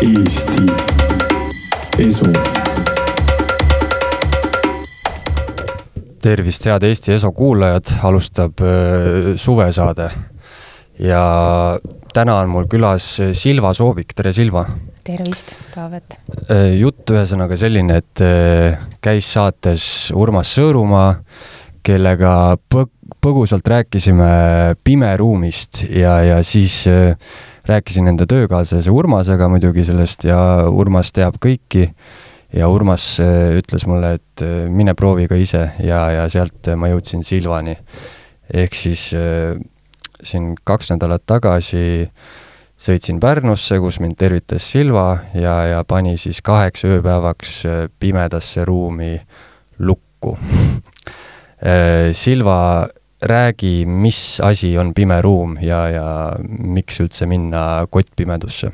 Eesti Esu. tervist, head Eesti Eso kuulajad, alustab äh, suvesaade. ja täna on mul külas Silva Soovik, tere Silva! tervist, Taavet! Äh, jutt ühesõnaga selline, et äh, käis saates Urmas Sõõrumaa, kellega põg-, põgusalt rääkisime pimeruumist ja, ja siis äh, rääkisin enda töökaaslase Urmasega muidugi sellest ja Urmas teab kõiki. ja Urmas äh, ütles mulle, et äh, mine proovi ka ise ja, ja sealt ma jõudsin Silvani. ehk siis siin kaks nädalat tagasi sõitsin Pärnusse, kus mind tervitas Silva ja, ja pani siis kaheks ööpäevaks pimedasse ruumi lukku Silva räägi, mis asi on pime ruum ja, ja miks üldse minna kottpimedusse?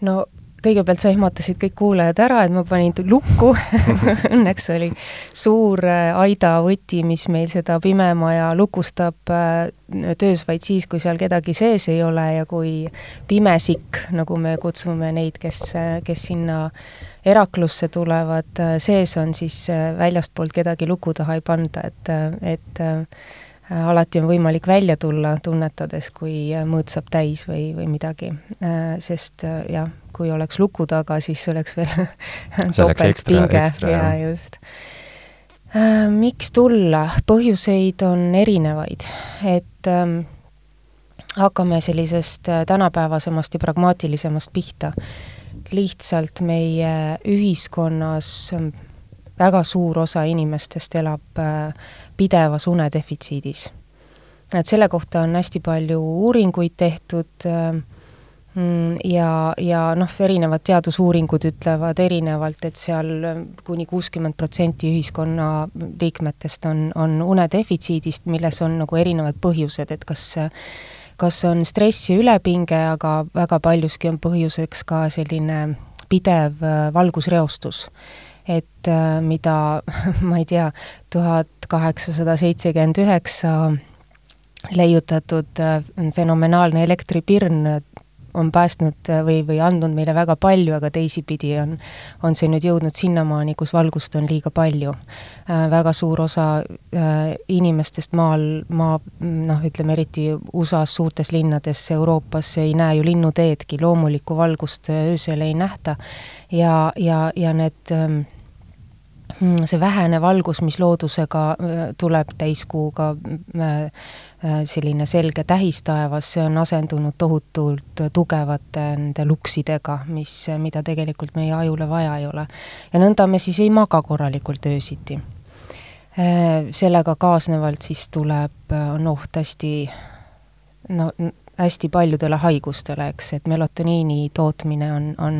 no kõigepealt sa ehmatasid kõik kuulajad ära, et ma panin lukku õnneks oli suur äh, aidavõti, mis meil seda pimemaja lukustab äh, töös vaid siis, kui seal kedagi sees ei ole ja kui pimesikk, nagu me kutsume neid, kes, äh, kes sinna eraklusse tulevad, sees on, siis väljastpoolt kedagi luku taha ei panda, et, et alati on võimalik välja tulla, tunnetades, kui mõõt saab täis või, või midagi. sest jah, kui oleks luku taga, siis oleks veel topeltpinge ja just. Äh, miks tulla, põhjuseid on erinevaid, et ähm, hakkame sellisest äh, tänapäevasemast ja pragmaatilisemast pihta. Lihtsalt meie ühiskonnas väga suur osa inimestest elab äh, pidevas unedefitsiidis. et selle kohta on hästi palju uuringuid tehtud äh,, Mm, ja, ja noh, erinevad teadusuuringud ütlevad erinevalt, et seal kuni kuuskümmend protsenti ühiskonna liikmetest on, on unedefitsiidist, milles on nagu erinevad põhjused, et kas kas on stress ja ülepinge, aga väga paljuski on põhjuseks ka selline pidev äh, valgusreostus. et äh, mida, ma ei tea, tuhat kaheksasada seitsekümmend üheksa leiutatud äh, fenomenaalne elektripirn on päästnud äh, või, või andnud meile väga palju, aga teisipidi on, on see nüüd jõudnud sinnamaani, kus valgust on liiga palju äh,. väga suur osa äh, inimestest maal, maa, noh, ütleme eriti USA-s, suurtes linnades, Euroopas ei näe ju linnuteedki, loomulikku valgust äh, öösel ei nähta ja, ja, ja need äh, see vähene valgus, mis loodusega äh, tuleb täiskuuga äh, Äh, selline selge tähistaevas, see on asendunud tohutult tugevate nende luksidega, mis, mida tegelikult meie ajule vaja ei ole. ja nõnda me siis ei maga korralikult öösiti. Sellega kaasnevalt siis tuleb, on oht hästi no hästi paljudele haigustele, eks, et melotoniini tootmine on, on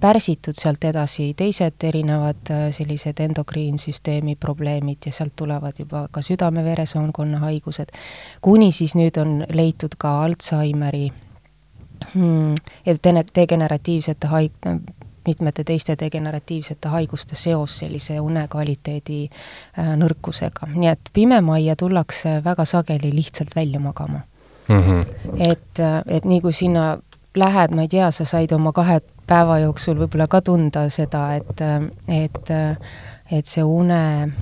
pärsitud, sealt edasi teised erinevad äh, sellised endokriinsüsteemi probleemid ja sealt tulevad juba ka südame-veresoonkonna haigused, kuni siis nüüd on leitud ka Alžeimeri hmm, degeneratiivsete haig-, mitmete teiste degeneratiivsete haiguste seos sellise unekvaliteedi äh, nõrkusega, nii et pimemajja tullakse väga sageli lihtsalt välja magama mm. -hmm. et, et nii kui sinna lähed, ma ei tea, sa said oma kahe päeva jooksul võib-olla ka tunda seda, et, et, et see une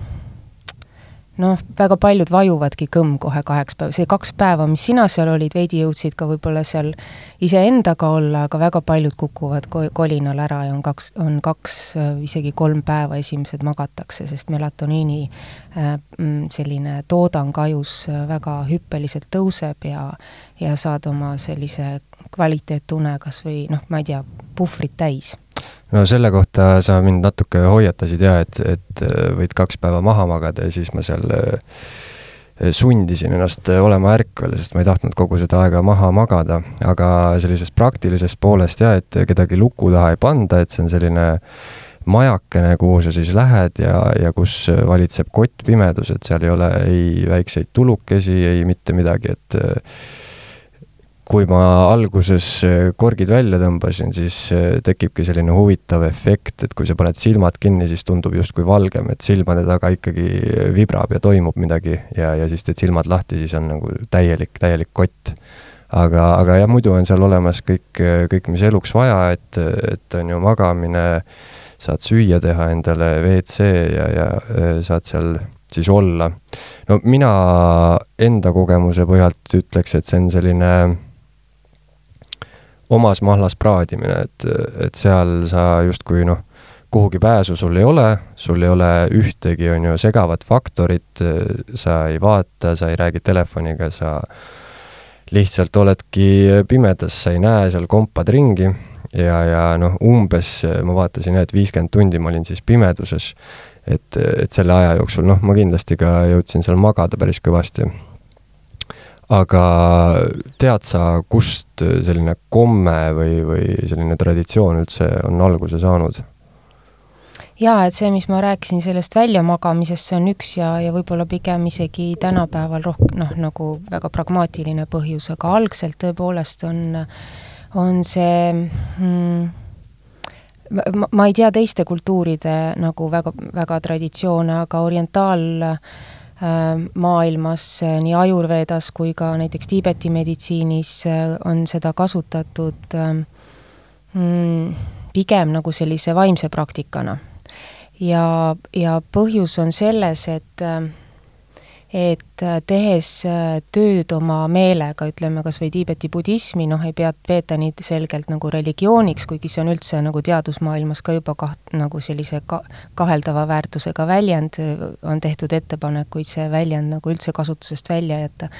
noh, väga paljud vajuvadki kõmm kohe kaheks päeva, see kaks päeva, mis sina seal olid, veidi jõudsid ka võib-olla seal iseendaga olla, aga väga paljud kukuvad ko kolinal ära ja on kaks, on kaks, isegi kolm päeva esimesed magatakse, sest melatoniini äh, mm, selline toodang ajus väga hüppeliselt tõuseb ja ja saad oma sellise kvaliteetune kas või noh, ma ei tea, puhvrit täis no selle kohta sa mind natuke hoiatasid ja et, et äh, võid kaks päeva maha magada ja siis ma seal äh, sundisin ennast äh, olema ärkvel, sest ma ei tahtnud kogu seda aega maha magada, aga sellisest praktilisest poolest ja et kedagi luku taha ei panda, et see on selline majakene, kuhu sa siis lähed ja, ja kus valitseb kottpimedus, et seal ei ole ei väikseid tulukesi, ei mitte midagi, et kui ma alguses äh, korgid välja tõmbasin, siis äh, tekibki selline huvitav efekt, et kui sa paned silmad kinni, siis tundub justkui valgem, et silmade taga ikkagi vibrab ja toimub midagi ja, ja siis teed silmad lahti, siis on nagu täielik, täielik kott. aga, aga jah, muidu on seal olemas kõik, kõik, mis eluks vaja, et, et on ju magamine, saad süüa teha endale, WC ja, ja saad seal siis olla. no mina enda kogemuse põhjalt ütleks, et see on selline omas mahlas praadimine, et, et seal sa justkui noh, kuhugi pääsu sul ei ole, sul ei ole ühtegi, on ju, segavat faktorit, sa ei vaata, sa ei räägi telefoniga, sa lihtsalt oledki pimedas, sa ei näe, seal kompad ringi ja, ja noh, umbes ma vaatasin jah, et viiskümmend tundi ma olin siis pimeduses et, et selle aja jooksul, noh, ma kindlasti ka jõudsin seal magada päris kõvasti. Aga tead sa, kust selline komme või, või selline traditsioon üldse on alguse saanud? jaa, et see, mis ma rääkisin sellest väljamagamisest, see on üks ja, ja võib-olla pigem isegi tänapäeval rohkem noh, nagu väga pragmaatiline põhjus, aga algselt tõepoolest on, on see mm, ma, ma ei tea teiste kultuuride nagu väga, väga traditsioone, aga orientaal äh, maailmas nii Ajurvedas kui ka näiteks Tiibeti meditsiinis äh, on seda kasutatud äh, mm, pigem nagu sellise vaimse praktikana. ja, ja põhjus on selles, et et äh, tehes äh, tööd oma meelega, ütleme kas või Tiibeti budismi, noh, ei pea, peeta nii selgelt nagu religiooniks, kuigi see on üldse nagu teadusmaailmas ka juba kaht-, nagu sellise ka-, kaheldava väärtusega väljend, on tehtud ettepanekuid see väljend nagu üldse kasutusest välja jätta.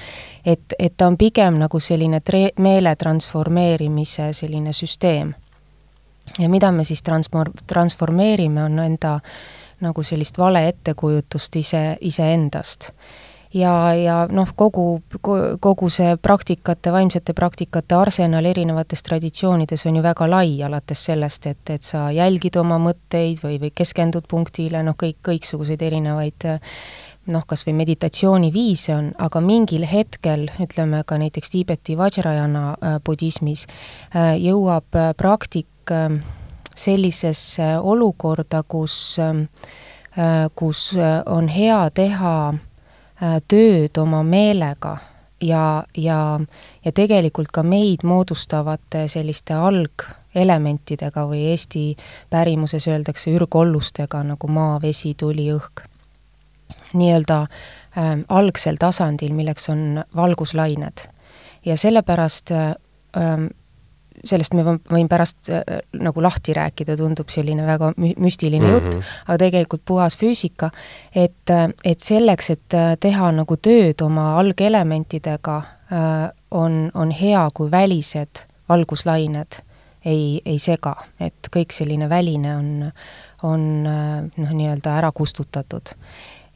et, et ta on pigem nagu selline tre-, meele transformeerimise selline süsteem. ja mida me siis transmor-, transformeerime, on enda äh, nagu sellist vale ettekujutust ise, iseendast. ja, ja noh, kogu, kogu see praktikate, vaimsete praktikate arsenal erinevates traditsioonides on ju väga lai, alates sellest, et, et sa jälgid oma mõtteid või, või keskendud punktile, noh, kõik, kõiksuguseid erinevaid noh, kas või meditatsiooniviise on, aga mingil hetkel, ütleme ka näiteks Tiibeti Vajrayana äh, budismis äh,, jõuab äh, praktik sellisesse olukorda, kus, äh, kus äh, on hea teha äh, tööd oma meelega ja, ja, ja tegelikult ka meid moodustavate selliste algelementidega või eesti pärimuses öeldakse ürgollustega nagu maa, vesi, tuli, õhk. nii-öelda äh, algsel tasandil, milleks on valguslained. ja sellepärast äh, sellest me võin pärast äh, nagu lahti rääkida, tundub selline väga mü-, müstiline mm -hmm. jutt, aga tegelikult puhas füüsika, et, äh, et selleks, et äh, teha nagu tööd oma algelementidega äh,, on, on hea, kui välised valguslained ei, ei sega, et kõik selline väline on, on noh, nii-öelda ära kustutatud.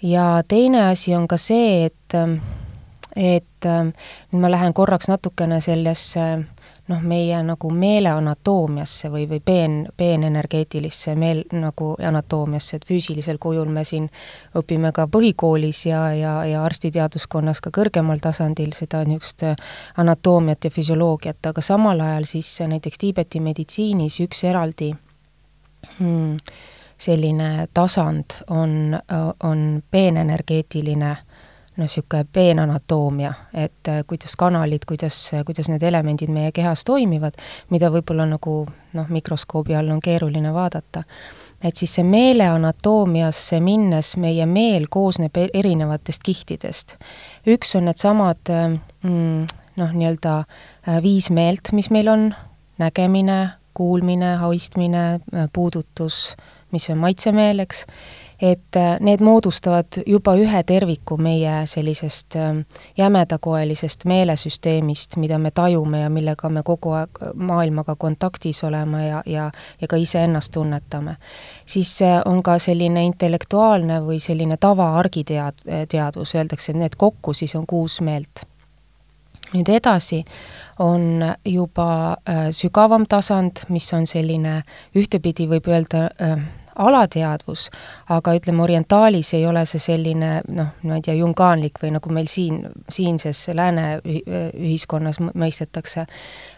ja teine asi on ka see, et et nüüd ma lähen korraks natukene sellesse äh, noh, meie nagu meele anatoomiasse või, või peen, peenenergeetilisse meel nagu anatoomiasse, et füüsilisel kujul me siin õpime ka põhikoolis ja, ja, ja arstiteaduskonnas ka kõrgemal tasandil seda niisugust anatoomiat ja füsioloogiat, aga samal ajal siis näiteks Tiibeti meditsiinis üks eraldi hmm, selline tasand on, on peenenergeetiline noh, niisugune peenanatoomia, et äh, kuidas kanalid, kuidas, kuidas need elemendid meie kehas toimivad, mida võib-olla nagu noh, mikroskoobi all on keeruline vaadata. et siis see meele anatoomiasse minnes meie meel koosneb e-, erinevatest kihtidest. üks on needsamad äh, mm, noh, nii-öelda äh, viis meelt, mis meil on, nägemine, kuulmine, haistmine, puudutus, mis on maitsemeel, eks et äh, need moodustavad juba ühe terviku meie sellisest ähm, jämedakoelisest meelesüsteemist, mida me tajume ja millega me kogu aeg maailmaga kontaktis oleme ja, ja, ja ka iseennast tunnetame. siis on ka selline intellektuaalne või selline tavaargitead-, teadvus, öeldakse, et need kokku siis on kuus meelt nüüd edasi on juba äh, sügavam tasand, mis on selline, ühtepidi võib öelda äh, alateadvus, aga ütleme, orientaalis ei ole see selline noh, ma ei tea, jungaanlik või nagu meil siin, siinses lääne ühiskonnas mõistetakse,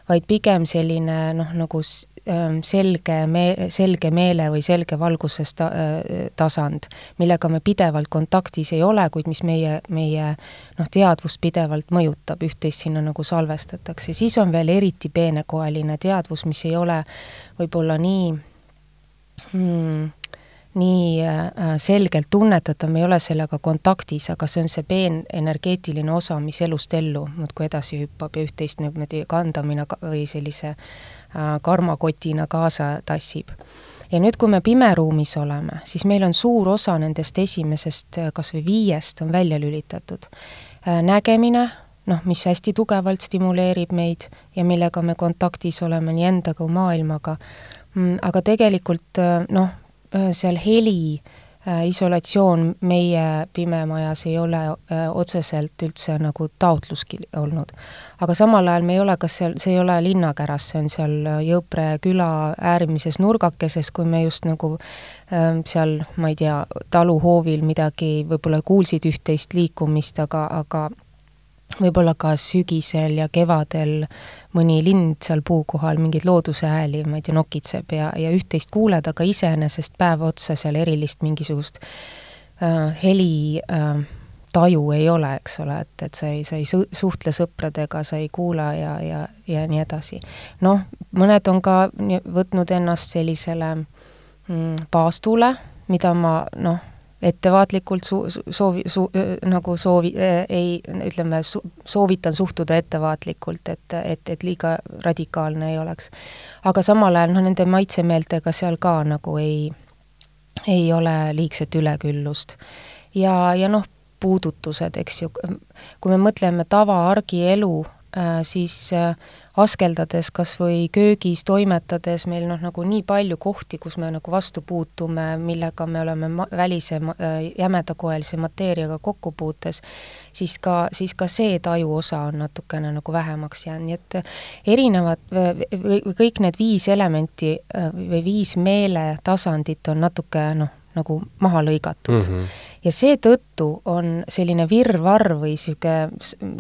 vaid pigem selline noh, nagu ähm, selge me-, selge meele või selge valguses ta-, äh, tasand, millega me pidevalt kontaktis ei ole, kuid mis meie, meie noh, teadvust pidevalt mõjutab, üht-teist sinna nagu salvestatakse, siis on veel eriti peenekoeline teadvus, mis ei ole võib-olla nii hmm, nii äh, selgelt tunnetatav, me ei ole sellega kontaktis, aga see on see peenenergeetiline osa, mis elust ellu muudkui edasi hüppab ja üht-teist niimoodi kandamina või sellise äh, karmakotina kaasa tassib. ja nüüd, kui me pimeruumis oleme, siis meil on suur osa nendest esimesest äh, kas või viiest on välja lülitatud. nägemine, noh, mis hästi tugevalt stimuleerib meid ja millega me kontaktis oleme nii endaga kui maailmaga, mm, aga tegelikult noh, Äh, seal heli äh, isolatsioon meie pimemajas ei ole äh, otseselt üldse nagu taotluski olnud. aga samal ajal me ei ole, kas seal, see ei ole linnakäras, see on seal Jõupre küla äärmises nurgakeses, kui me just nagu seal, ma ei tea, taluhoovil midagi, võib-olla kuulsid üht-teist liikumist, aga, aga võib-olla ka sügisel ja kevadel mõni lind seal puu kohal mingeid looduse hääli, ma ei tea, nokitseb ja, ja üht-teist kuuled, aga iseenesest päev otsa seal erilist mingisugust äh, heli äh, taju ei ole, eks ole, et, et sa ei, sa ei su-, suhtle sõpradega, sa ei kuula ja, ja, ja nii edasi. noh, mõned on ka võtnud ennast sellisele mm, paastule, mida ma noh, ettevaatlikult su-, soovi, su-, nagu soovi äh,, ei, ütleme su,, soovitan suhtuda ettevaatlikult, et, et, et liiga radikaalne ei oleks. aga samal ajal noh, nende maitsemeeltega seal ka nagu ei, ei ole liigset üleküllust. ja, ja noh, puudutused, eks ju, kui me mõtleme tavaargielu äh,, siis äh, askeldades kas või köögis toimetades meil noh, nagu nii palju kohti, kus me nagu vastu puutume, millega me oleme ma-, välise äh, jämedakoelise mateeriaga kokku puutes, siis ka, siis ka see tajuosa on natukene nagu vähemaks jäänud, nii et erinevad või, või kõik need viis elementi äh, või viis meeletasandit on natuke noh, nagu maha lõigatud mm. -hmm. ja seetõttu on selline virvarr või niisugune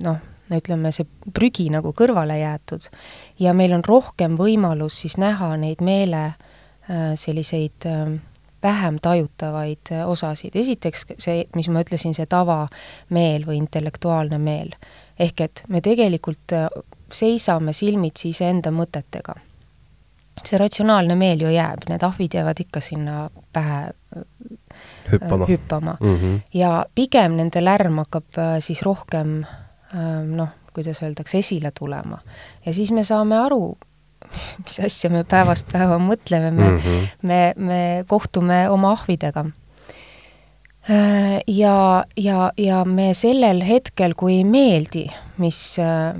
noh, ütleme, see prügi nagu kõrvale jäetud ja meil on rohkem võimalus siis näha neid meele äh, selliseid äh, vähem tajutavaid äh, osasid. esiteks see, mis ma ütlesin, see tavameel või intellektuaalne meel. ehk et me tegelikult seisame silmitsi iseenda mõtetega. see ratsionaalne meel ju jääb, need ahvid jäävad ikka sinna pähe hüppama, hüppama.. Mm -hmm. ja pigem nende lärm hakkab siis rohkem noh, kuidas öeldakse, esile tulema. ja siis me saame aru, mis asja me päevast päeva mõtleme, me mm, -hmm. me, me kohtume oma ahvidega. Ja, ja, ja me sellel hetkel, kui ei meeldi, mis,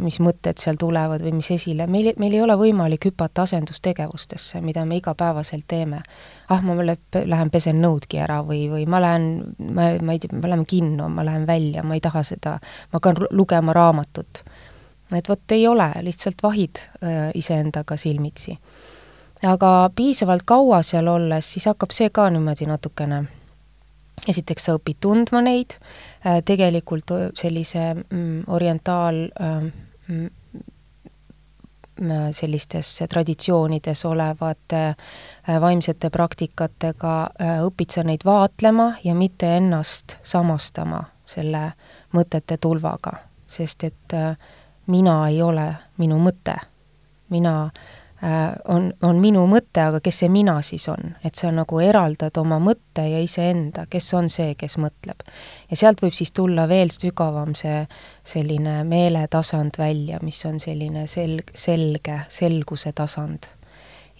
mis mõtted seal tulevad või mis esile, meil, meil ei ole võimalik hüpata asendustegevustesse, mida me igapäevaselt teeme ah, ma lähen pesen nõudki ära või, või ma lähen, ma, ma ei tea, me läheme kinno, ma lähen välja, ma ei taha seda, ma hakkan lugema raamatut. et vot ei ole, lihtsalt vahid äh, iseendaga silmitsi. aga piisavalt kaua seal olles, siis hakkab see ka niimoodi natukene esiteks sa õpid tundma neid äh,, tegelikult sellise mm, orientaal äh, mm, sellistes traditsioonides olevate äh, vaimsete praktikatega äh, õpid sa neid vaatlema ja mitte ennast samastama selle mõtete tulvaga, sest et äh, mina ei ole minu mõte. mina äh, Äh, on, on minu mõte, aga kes see mina siis on? et sa nagu eraldad oma mõtte ja iseenda, kes on see, kes mõtleb. ja sealt võib siis tulla veel sügavam see selline meeletasand välja, mis on selline selg, selge, selguse tasand.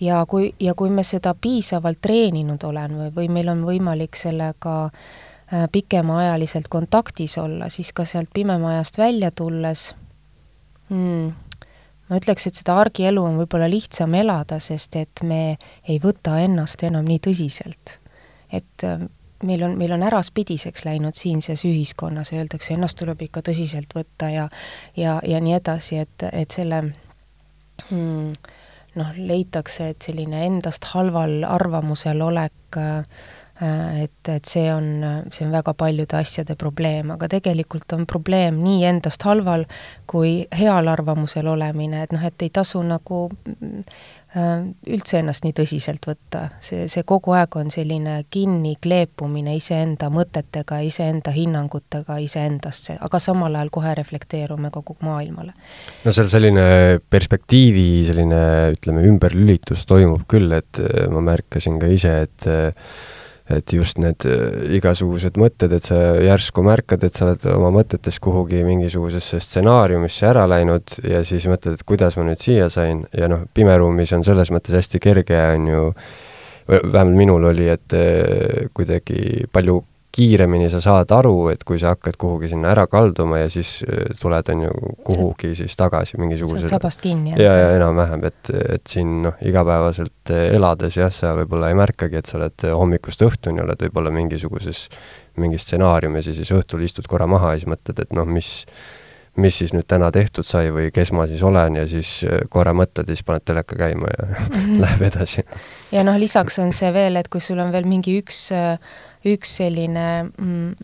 ja kui, ja kui me seda piisavalt treeninud olen või, või meil on võimalik sellega äh, pikemaajaliselt kontaktis olla, siis ka sealt pimemajast välja tulles hmm, ma ütleks, et seda argielu on võib-olla lihtsam elada, sest et me ei võta ennast enam nii tõsiselt. et äh, meil on, meil on äraspidiseks läinud siinses ühiskonnas, öeldakse, ennast tuleb ikka tõsiselt võtta ja ja, ja nii edasi, et, et selle mm, noh, leitakse, et selline endast halval arvamusel olek äh, et, et see on, see on väga paljude asjade probleem, aga tegelikult on probleem nii endast halval kui heal arvamusel olemine, et noh, et ei tasu nagu äh, üldse ennast nii tõsiselt võtta. see, see kogu aeg on selline kinni kleepumine iseenda mõtetega, iseenda hinnangutega iseendasse, aga samal ajal kohe reflekteerume kogu maailmale. no seal selline perspektiivi selline, ütleme, ümberlülitus toimub küll, et ma märkasin ka ise, et et just need äh, igasugused mõtted, et sa järsku märkad, et sa oled oma mõtetes kuhugi mingisugusesse stsenaariumisse ära läinud ja siis mõtled, et kuidas ma nüüd siia sain. Ja noh, pimeruumis on selles mõttes hästi kerge, on ju, vähemalt minul oli, et äh, kuidagi palju kiiremini sa saad aru, et kui sa hakkad kuhugi sinna ära kalduma ja siis äh, tuled, on ju, kuhugi siis tagasi mingisugusele sabast kinni. ja, ja enam-vähem, et, et siin noh, igapäevaselt äh, elades jah, sa võib-olla ei märkagi, et sa oled hommikust õhtuni, oled võib-olla mingisuguses, mingi stsenaariumis ja siis õhtul istud korra maha ja siis mõtled, et noh, mis, mis siis nüüd täna tehtud sai või kes ma siis olen ja siis äh, korra mõtled ja siis paned teleka käima ja -hmm. läheb edasi. ja noh, lisaks on see veel, et kui sul on veel mingi üks äh, üks selline mm,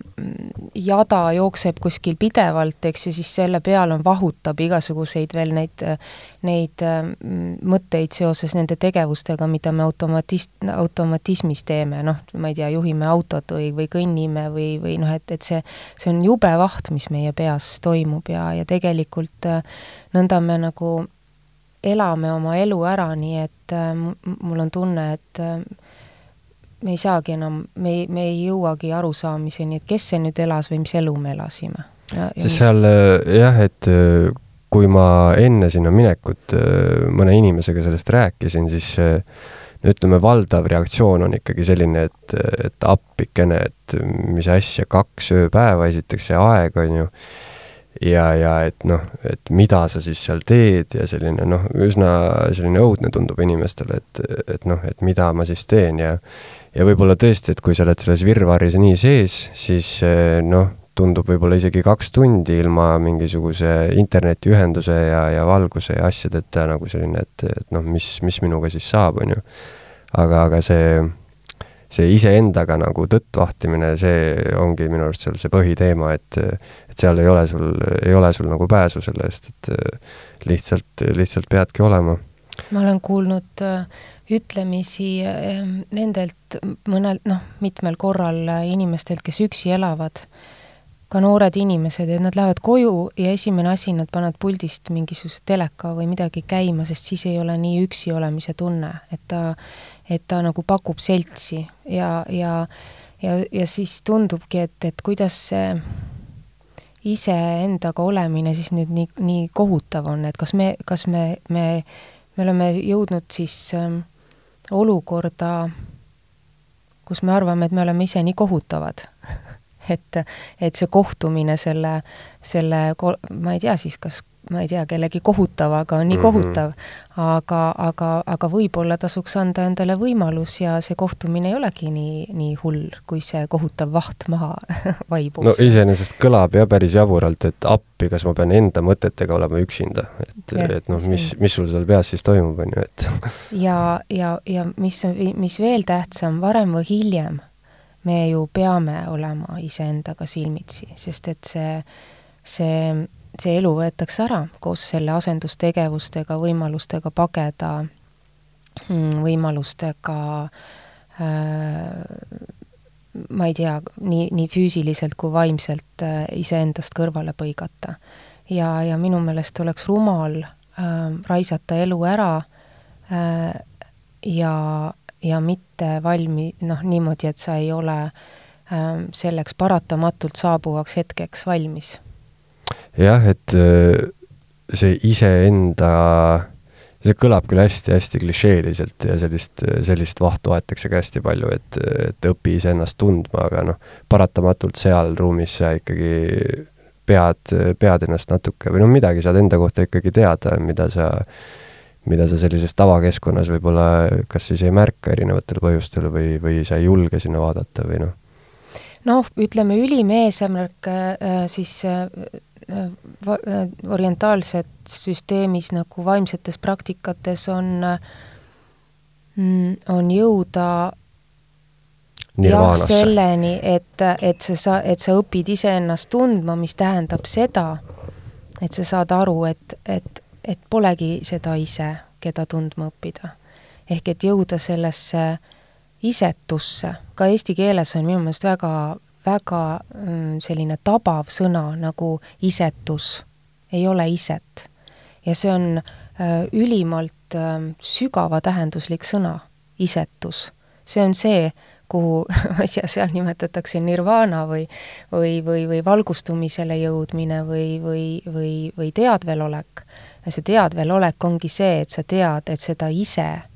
jada jookseb kuskil pidevalt, eks ju, siis selle peal on, vahutab igasuguseid veel neid, neid mm, mõtteid seoses nende tegevustega, mida me automatis-, automatismis teeme, noh, ma ei tea, juhime autot või, või kõnnime või, või noh, et, et see, see on jube vaht, mis meie peas toimub ja, ja tegelikult äh, nõnda me nagu elame oma elu ära, nii et äh, mul on tunne, et äh, me ei saagi enam, me ei, me ei jõuagi arusaamiseni, et kes see nüüd elas või mis elu me elasime. sest seal jah, et äh, kui ma enne sinna minekut äh, mõne inimesega sellest rääkisin, siis ütleme, valdav reaktsioon on ikkagi selline, et, et appikene, et mis asja, kaks ööpäeva, esiteks see aeg, on ju, ja, ja et noh, et mida sa siis seal teed ja selline noh, üsna selline õudne tundub inimestele, et, et noh, et mida ma siis teen ja ja võib-olla tõesti, et kui sa oled selles virvarris nii sees, siis eh, noh, tundub võib-olla isegi kaks tundi ilma mingisuguse internetiühenduse ja, ja valguse ja asjadeta nagu selline, et, et noh, mis, mis minuga siis saab, on ju. aga, aga see, see iseendaga nagu tõtt vahtimine, see ongi minu arust seal see põhiteema, et, et seal ei ole sul, ei ole sul nagu pääsu selle eest, et lihtsalt, lihtsalt peadki olema. ma olen kuulnud äh, ütlemisi ehm, nendelt mõnel, noh, mitmel korral inimestelt, kes üksi elavad, ka noored inimesed, et nad lähevad koju ja esimene asi, nad panevad puldist mingisuguse teleka või midagi käima, sest siis ei ole nii üksi olemise tunne, et ta, et ta nagu pakub seltsi. Ja, ja ja, ja siis tundubki, et, et kuidas see iseendaga olemine siis nüüd nii, nii kohutav on, et kas me, kas me, me, me oleme jõudnud siis äh, olukorda, kus me arvame, et me oleme ise nii kohutavad. Et, et see kohtumine selle, selle, ma ei tea siis, kas ma ei tea, kellegi kohutavaga on nii mm -hmm. kohutav, aga, aga, aga võib-olla tasuks anda endale võimalus ja see kohtumine ei olegi nii, nii hull, kui see kohutav vaht maha vaibub. no iseenesest kõlab jah päris jaburalt, et appi, kas ma pean enda mõtetega olema üksinda, et, et noh, mis, mis sul seal peas siis toimub, on ju, et ja, ja, ja mis, mis veel tähtsam, varem või hiljem me ju peame olema iseendaga silmitsi, sest et see, see see elu võetakse ära koos selle asendustegevustega, võimalustega pageda, mm, võimalustega äh, ma ei tea, nii, nii füüsiliselt kui vaimselt äh, iseendast kõrvale põigata. ja, ja minu meelest oleks rumal äh, raisata elu ära äh, ja, ja mitte valmi-, noh, niimoodi, et sa ei ole äh, selleks paratamatult saabuvaks hetkeks valmis jah, et äh, see iseenda, see kõlab küll hästi-hästi klišeeliselt ja sellist, sellist vahtu aetakse ka hästi palju, et, et õpi iseennast tundma, aga noh, paratamatult seal ruumis sa ikkagi pead, pead ennast natuke või noh, midagi saad enda kohta ikkagi teada, mida sa, mida sa sellises tavakeskkonnas võib-olla kas siis ei märka erinevatel põhjustel või, või sa ei julge sinna vaadata või noh. noh, ütleme ülim eesmärk äh, siis äh, orientaalses süsteemis nagu vaimsetes praktikates on, mm, on jõuda jah, selleni, et, et sa sa-, et sa õpid iseennast tundma, mis tähendab seda, et sa saad aru, et, et, et polegi seda ise, keda tundma õppida. ehk et jõuda sellesse isetusse, ka eesti keeles on minu meelest väga, väga mm, selline tabav sõna nagu isetus, ei ole iset. ja see on äh, ülimalt äh, sügavatähenduslik sõna, isetus. see on see, kuhu, tea, seal nimetatakse nirvana või või, või, või valgustumisele jõudmine või, või, või, või teadvelolek. ja see teadvelolek ongi see, et sa tead, et seda ise,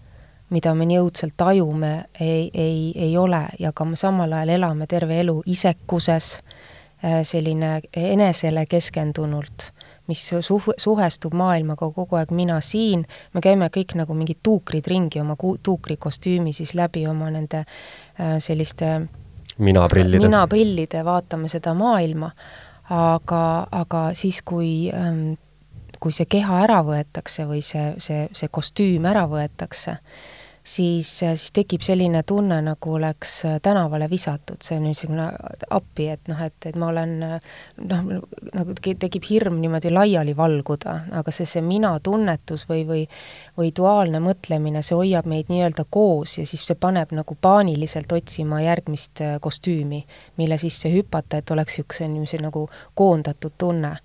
mida me nii õudselt tajume, ei, ei, ei ole. Ja ka me samal ajal elame terve elu isekuses, äh, selline enesele keskendunult mis suh-, suhestub maailmaga kogu aeg mina siin, me käime kõik nagu mingid tuukrid ringi oma ku-, tuukrikostüümi siis läbi oma nende äh, selliste minaprillide, minaprillide, vaatame seda maailma, aga, aga siis, kui ähm, kui see keha ära võetakse või see, see, see kostüüm ära võetakse, siis, siis tekib selline tunne, nagu oleks tänavale visatud, see on niisugune appi, et noh, et, et ma olen noh, nagu tekib hirm niimoodi laiali valguda, aga see, see mina tunnetus või, või või duaalne mõtlemine, see hoiab meid nii-öelda koos ja siis see paneb nagu paaniliselt otsima järgmist kostüümi, mille sisse hüpata, et oleks niisuguse, niisuguse nagu koondatud tunne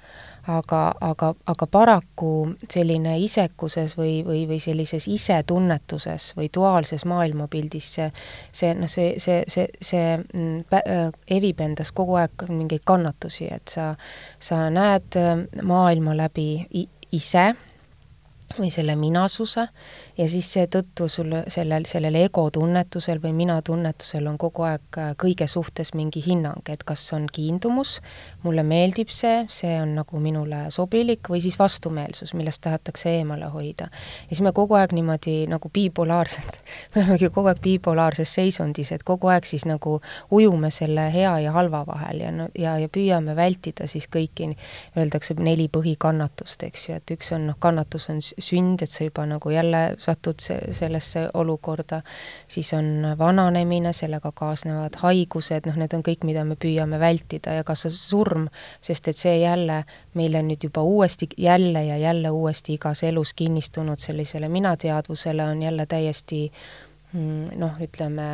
aga, aga, aga paraku selline isekuses või, või, või sellises isetunnetuses või duaalses maailmapildis see, see noh, see, see, see, see mm, äh, evib endas kogu aeg mingeid kannatusi, et sa, sa näed äh, maailma läbi ise või selle minasuse ja siis seetõttu sul sellel, sellel ego tunnetusel või mina tunnetusel on kogu aeg äh, kõige suhtes mingi hinnang, et kas on kiindumus, mulle meeldib see, see on nagu minule sobilik, või siis vastumeelsus, millest tahetakse eemale hoida. ja siis me kogu aeg niimoodi nagu bipolaarselt me olemegi kogu aeg bipolaarses seisundis, et kogu aeg siis nagu ujume selle hea ja halva vahel ja no ja, ja püüame vältida siis kõiki, öeldakse neli põhikannatust, eks ju, et üks on noh, kannatus on sünd, et sa juba nagu jälle satud se-, sellesse olukorda, siis on vananemine, sellega kaasnevad haigused, noh, need on kõik, mida me püüame vältida ja ka see surm, sest et see jälle meile nüüd juba uuesti, jälle ja jälle uuesti igas elus kinnistunud sellisele minateadvusele on jälle täiesti mm, noh, ütleme,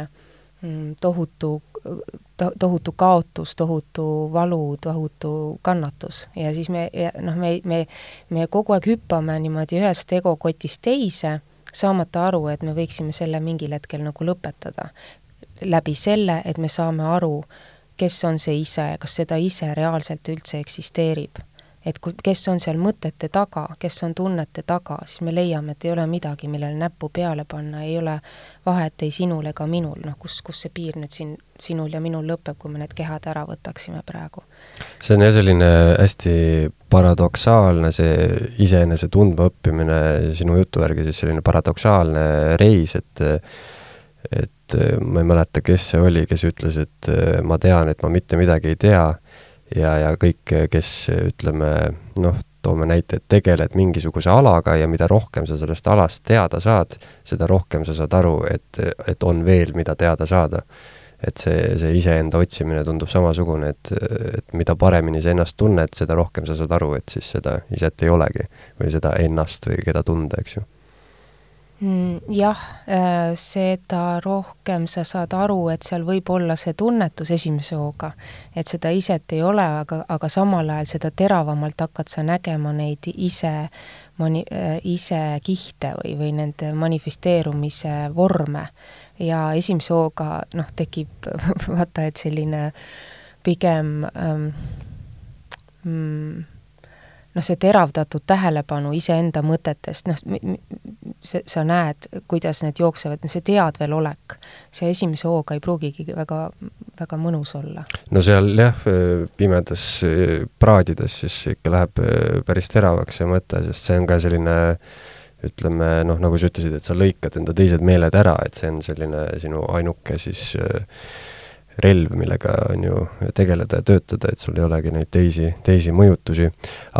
mm, tohutu to-, tohutu kaotus, tohutu valu, tohutu kannatus. Ja siis me, noh, me, me, me kogu aeg hüppame niimoodi ühest egokotist teise, saamata aru, et me võiksime selle mingil hetkel nagu lõpetada. läbi selle, et me saame aru, kes on see ise ja kas seda ise reaalselt üldse eksisteerib et kui, kes on seal mõtete taga, kes on tunnete taga, siis me leiame, et ei ole midagi, millele näppu peale panna, ei ole vahet ei sinul ega minul, noh kus, kus see piir nüüd siin sinul ja minul lõpeb, kui me need kehad ära võtaksime praegu. see on jah, selline hästi paradoksaalne, see iseenese tundmaõppimine sinu jutu järgi siis selline paradoksaalne reis, et et ma ei mäleta, kes see oli, kes ütles, et ma tean, et ma mitte midagi ei tea ja, ja kõik, kes ütleme noh, toome näite, et tegeled mingisuguse alaga ja mida rohkem sa sellest alast teada saad, seda rohkem sa saad aru, et, et on veel, mida teada saada. et see, see iseenda otsimine tundub samasugune, et, et mida paremini sa ennast tunned, seda rohkem sa saad aru, et siis seda iset ei olegi või seda ennast või keda tunda, eks ju jah, äh, seda rohkem sa saad aru, et seal võib olla see tunnetus esimese hooga, et seda iset ei ole, aga, aga samal ajal seda teravamalt hakkad sa nägema neid ise mani-, äh, ise kihte või, või nende manifesteerumise vorme. ja esimese hooga noh, tekib vaata, et selline pigem ähm, mm, noh, see teravdatud tähelepanu iseenda mõtetest, noh, see, sa näed, kuidas need jooksevad, no see teadvelolek, see esimese hooga ei pruugigi väga, väga mõnus olla. no seal jah, pimedas praadides siis ikka läheb päris teravaks see mõte, sest see on ka selline ütleme noh, nagu sa ütlesid, et sa lõikad enda teised meeled ära, et see on selline sinu ainuke siis relv, millega on ju tegeleda ja töötada, et sul ei olegi neid teisi, teisi mõjutusi.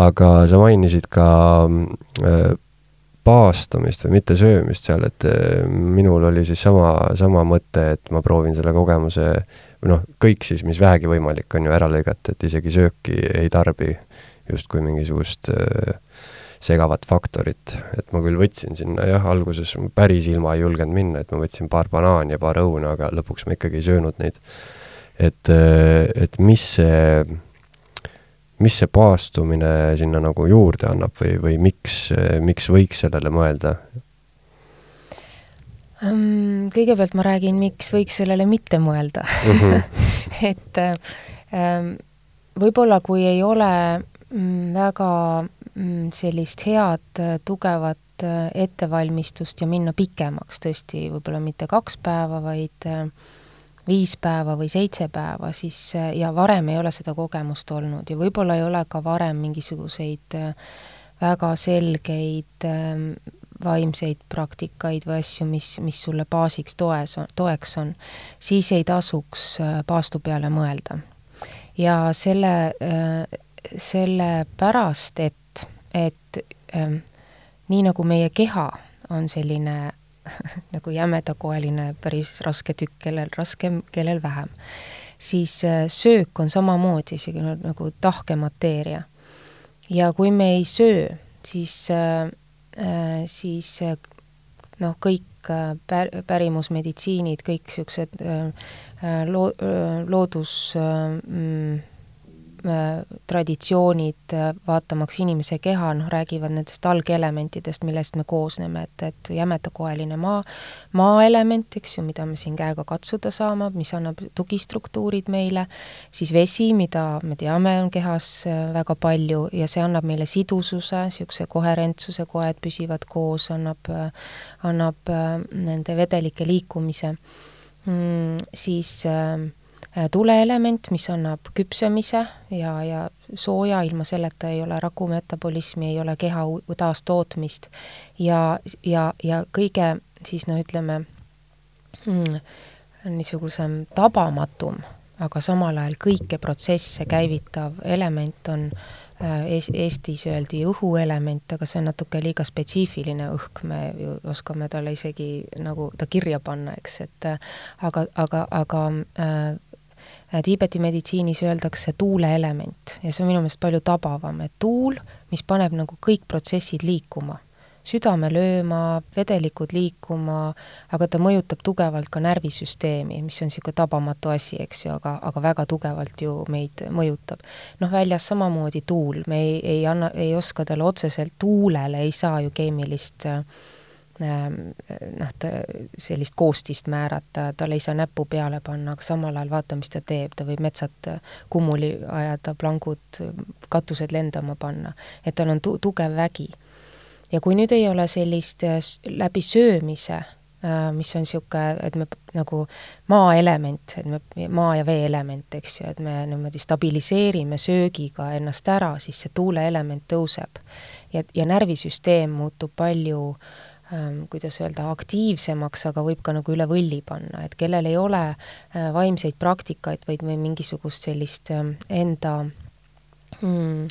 aga sa mainisid ka äh, paastumist või mitte söömist seal, et äh, minul oli siis sama, sama mõte, et ma proovin selle kogemuse või noh, kõik siis, mis vähegi võimalik, on ju ära lõigata, et isegi sööki ei tarbi justkui mingisugust äh, segavat faktorit, et ma küll võtsin sinna jah, alguses päris ilma ei julgenud minna, et ma võtsin paar banaani ja paar õuna, aga lõpuks ma ikkagi ei söönud neid. et, et mis see, mis see paastumine sinna nagu juurde annab või, või miks, miks võiks sellele mõelda? Kõigepealt ma räägin, miks võiks sellele mitte mõelda mm. -hmm. et ähm, võib-olla kui ei ole mm, väga sellist head tugevat äh, ettevalmistust ja minna pikemaks tõesti, võib-olla mitte kaks päeva, vaid äh, viis päeva või seitse päeva, siis äh, ja varem ei ole seda kogemust olnud ja võib-olla ei ole ka varem mingisuguseid väga selgeid ähm, vaimseid praktikaid või asju, mis, mis sulle baasiks toes, toeks on, siis ei tasuks paastu peale mõelda. ja selle, sellepärast, et et ähm, nii nagu meie keha on selline nagu jämedakoeline päris raske tükk, kellel raskem, kellel vähem, siis äh, söök on samamoodi isegi nagu tahke mateeria. ja kui me ei söö, siis äh,, äh siis äh, noh, kõik äh, pär-, pärimusmeditsiinid, kõik niisugused äh, loo-, loodus äh, mm, traditsioonid, äh, vaatamaks inimese keha, noh, räägivad nendest algelementidest, millest me koosneme, et, et jämedakoeline maa, maaelement, eks ju, mida me siin käega katsuda saame, mis annab tugistruktuurid meile, siis vesi, mida me teame, on kehas äh, väga palju ja see annab meile sidususe, niisuguse koherentsuse, koed püsivad koos, annab, annab nende vedelike liikumise. Mm,, siis äh, Äh, tuleelement, mis annab küpsemise ja, ja sooja, ilma selleta ei ole raku metabolismi, ei ole keha taastootmist. Ja, ja, ja kõige siis no ütleme hmm,, niisugusem tabamatum, aga samal ajal kõiki protsesse käivitav element on äh, Eestis öeldi õhuelement, aga see on natuke liiga spetsiifiline õhk, me ju oskame talle isegi nagu ta kirja panna, eks, et äh, aga, aga, aga äh, Äh, Tiibeti meditsiinis öeldakse tuuleelement ja see on minu meelest palju tabavam, et tuul, mis paneb nagu kõik protsessid liikuma, südame lööma, vedelikud liikuma, aga ta mõjutab tugevalt ka närvisüsteemi, mis on niisugune tabamatu asi, eks ju, aga, aga väga tugevalt ju meid mõjutab. noh, väljas samamoodi tuul, me ei, ei anna, ei oska talle otseselt, tuulele ei saa ju keemilist äh, noh, ta sellist koostist määrata, talle ei saa näppu peale panna, aga samal ajal vaata, mis ta teeb, ta võib metsad kummuli ajada, plangud, katused lendama panna. et tal on tu-, tugev vägi. ja kui nüüd ei ole sellist äh, läbi söömise, äh, mis on niisugune, et me nagu maaelement, et me, maa- ja veeelement, eks ju, et me niimoodi stabiliseerime söögiga ennast ära, siis see tuuleelement tõuseb. ja, ja närvisüsteem muutub palju äh, Ähm, kuidas öelda, aktiivsemaks, aga võib ka nagu üle võlli panna, et kellel ei ole äh, vaimseid praktikaid, vaid või mingisugust sellist ähm, enda mm,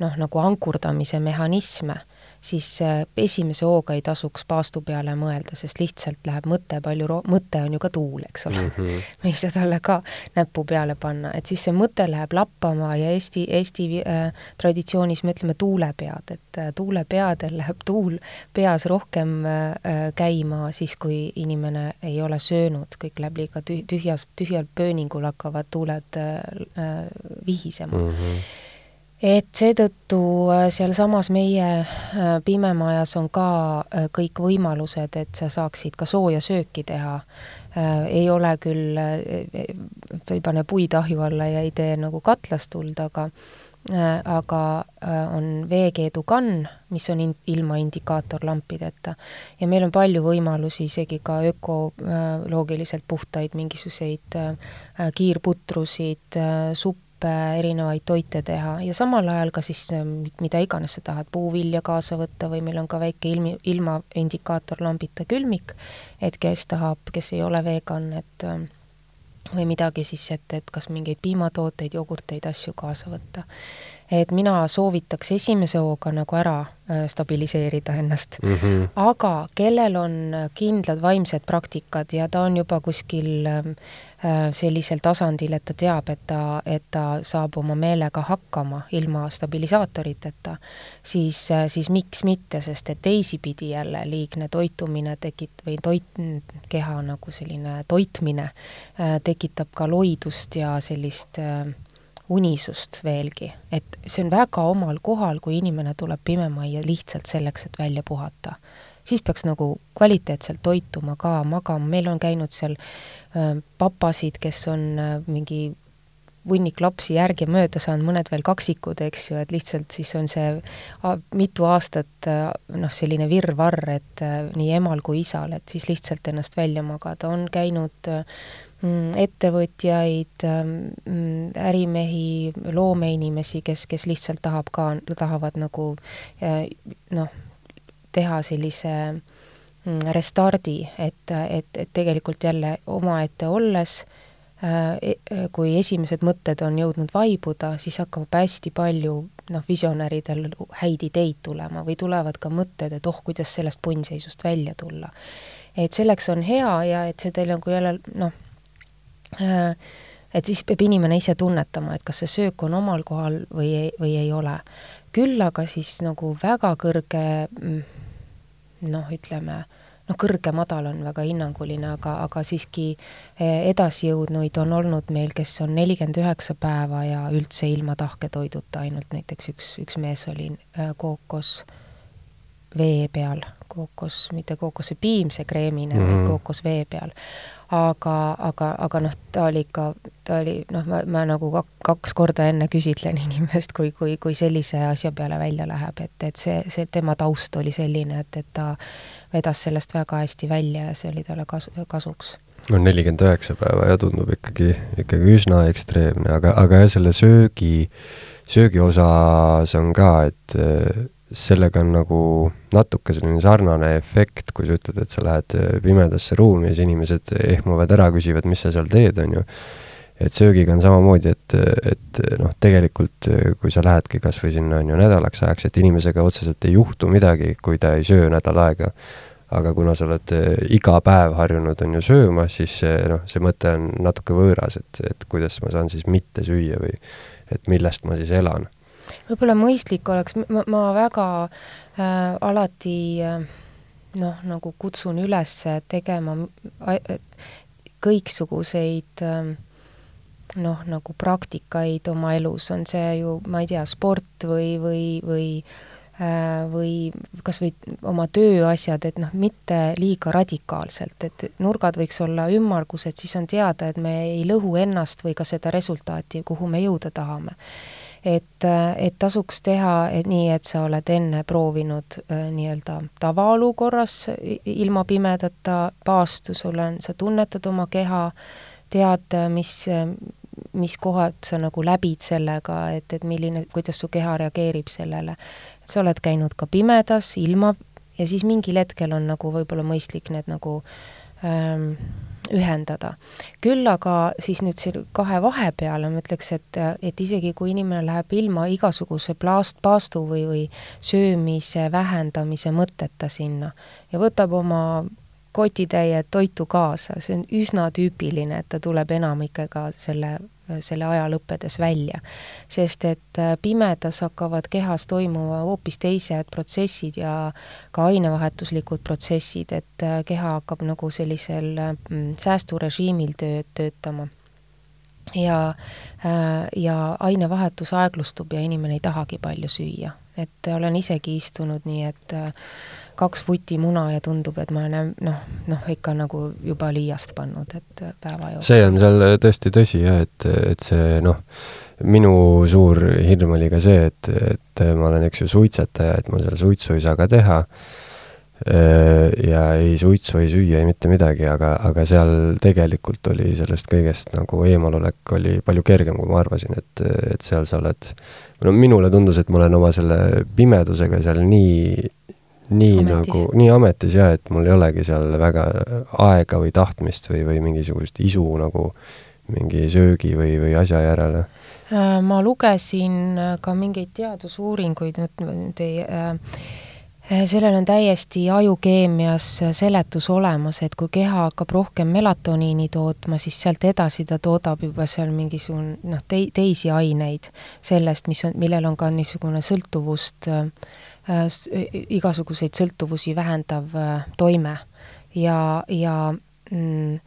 noh, nagu ankurdamise mehhanisme siis äh, esimese hooga ei tasuks paastu peale mõelda, sest lihtsalt läheb mõte palju ro-, mõte on ju ka tuul, eks ole mm. -hmm. me ei saa talle ka näppu peale panna, et siis see mõte läheb lappama ja Eesti, Eesti äh, traditsioonis me ütleme tuulepead, et äh, tuulepeadel läheb tuul peas rohkem äh, äh käima siis, kui inimene ei ole söönud, kõik läheb liiga tüh-, tühjas, tühjal pööningul hakkavad tuuled äh, äh, vihisema mm. -hmm et seetõttu äh, sealsamas meie äh, pimemajas on ka äh, kõik võimalused, et sa saaksid ka sooja sööki teha. ei ole küll, ei pane puid ahju alla ja ei tee nagu katlas tuld, aga aga on veekeedukann, mis on in-, ilma indikaatorlampideta. ja meil on palju võimalusi isegi ka ökoloogiliselt puhtaid mingisuguseid kiirputrusid, suppe, erinevaid toite teha ja samal ajal ka siis mida iganes sa tahad, puuvilja kaasa võtta või meil on ka väike ilmi, ilma indikaatorlambita külmik, et kes tahab, kes ei ole vegan, et või midagi siis, et, et kas mingeid piimatooteid, jogurteid, asju kaasa võtta et mina soovitaks esimese hooga nagu ära äh, stabiliseerida ennast mm. -hmm. aga kellel on kindlad vaimsed praktikad ja ta on juba kuskil ähm, äh, sellisel tasandil, et ta teab, et ta, et ta saab oma meelega hakkama ilma stabilisaatoriteta, siis, äh, siis miks mitte, sest et teisipidi jälle liigne toitumine tekit- või toit, keha nagu selline toitmine tekitab ka loidust ja sellist äh, unisust veelgi, et see on väga omal kohal, kui inimene tuleb pimemajja lihtsalt selleks, et välja puhata. Siis peaks nagu kvaliteetselt toituma ka, magama, meil on käinud seal äh, papasid, kes on äh, mingi hunnik lapsi järgemööda saanud, mõned veel kaksikud, eks ju, et lihtsalt siis on see mitu aastat äh, noh, selline virvarr, et nii emal kui isal, et siis lihtsalt ennast välja magada, on käinud Mm, ettevõtjaid, mm, ärimehi, loomeinimesi, kes, kes lihtsalt tahab ka, tahavad nagu noh, teha sellise mm, restardi, et, et, et tegelikult jälle omaette olles äh, e-, kui esimesed mõtted on jõudnud vaibuda, siis hakkab hästi palju noh, visionäridel häid ideid tulema või tulevad ka mõtted, et oh, kuidas sellest punnseisust välja tulla. et selleks on hea ja et see teil nagu jälle noh, Äh, et siis peab inimene ise tunnetama, et kas see söök on omal kohal või ei, või ei ole. küll aga siis nagu väga kõrge mm, noh, ütleme, noh, kõrge-madal on väga hinnanguline, aga, aga siiski eh, edasijõudnuid on olnud meil, kes on nelikümmend üheksa päeva ja üldse ilma tahketoiduta, ainult näiteks üks, üks mees oli äh, kookos vee peal, kookos, mitte kookosepiim, see kreemine mm, -hmm. kookos vee peal aga, aga, aga noh, ta oli ikka, ta oli noh, ma, ma nagu kaks korda enne küsitlen inimest, kui, kui, kui sellise asja peale välja läheb, et, et see, see tema taust oli selline, et, et ta vedas sellest väga hästi välja ja see oli talle kasu, kasuks. No nelikümmend üheksa päeva ja tundub ikkagi, ikkagi üsna ekstreemne, aga, aga jah, selle söögi, söögi osas on ka, et sellega on nagu natuke selline sarnane efekt, kui sa ütled, et sa lähed äh, pimedasse ruumi ja siis inimesed ehmuvad ära, küsivad, mis sa seal teed, on ju. et söögiga on samamoodi, et, et noh, tegelikult kui sa lähedki kas või sinna, on ju, nädalaks ajaks, et inimesega otseselt ei juhtu midagi, kui ta ei söö nädal aega. aga kuna sa oled äh, iga päev harjunud, on ju, sööma, siis see noh, see mõte on natuke võõras, et, et kuidas ma saan siis mitte süüa või et millest ma siis elan võib-olla mõistlik oleks, ma, väga äh, alati äh, noh, nagu kutsun üles tegema äh, kõiksuguseid äh, noh, nagu praktikaid oma elus, on see ju, ma ei tea, sport või, või, või äh, või kas või oma tööasjad, et noh, mitte liiga radikaalselt, et nurgad võiks olla ümmargused, siis on teada, et me ei lõhu ennast või ka seda resultaati, kuhu me jõuda tahame et, et tasuks teha et nii, et sa oled enne proovinud äh, nii-öelda tavaolukorras ilma pimedata paastu, sul on, sa tunnetad oma keha, tead, mis, mis kohad sa nagu läbid sellega, et, et milline, kuidas su keha reageerib sellele. sa oled käinud ka pimedas, ilma, ja siis mingil hetkel on nagu võib-olla mõistlik need nagu ähm, ühendada. küll aga siis nüüd selle kahe vahepeale ma ütleks, et, et isegi kui inimene läheb ilma igasuguse plaast, paastu või, või söömise vähendamise mõtteta sinna ja võtab oma kotitäie toitu kaasa, see on üsna tüüpiline, et ta tuleb enamikega selle selle aja lõppedes välja. sest et äh, pimedas hakkavad kehas toimuma hoopis teised protsessid ja ka ainevahetuslikud protsessid, et äh, keha hakkab nagu sellisel säästurežiimil töö, töötama ja, äh, ja ainevahetus aeglustub ja inimene ei tahagi palju süüa. et olen isegi istunud nii, et kaks vuti muna ja tundub, et ma olen noh, noh ikka nagu juba liiast pannud, et päeva jooksul. see on seal tõesti tõsi jah, et, et see noh, minu suur hirm oli ka see, et, et ma olen, eks ju, suitsetaja, et ma seal suitsu ei saa ka teha ja ei suitsu, ei süüa, ei mitte midagi, aga, aga seal tegelikult oli sellest kõigest nagu eemalolek oli palju kergem, kui ma arvasin, et, et seal sa oled, no minule tundus, et ma olen oma selle pimedusega seal nii nii ametis. nagu, nii ametis jah, et mul ei olegi seal väga aega või tahtmist või, või mingisugust isu nagu mingi söögi või, või asja järele? ma lugesin ka mingeid teadusuuringuid, nüüd ei äh, sellel on täiesti ajukeemias seletus olemas, et kui keha hakkab rohkem melatoniini tootma, siis sealt edasi ta toodab juba seal mingisugune noh, tei-, teisi aineid sellest, mis on, millel on ka niisugune sõltuvust äh,, igasuguseid sõltuvusi vähendav äh, toime. ja, ja mm,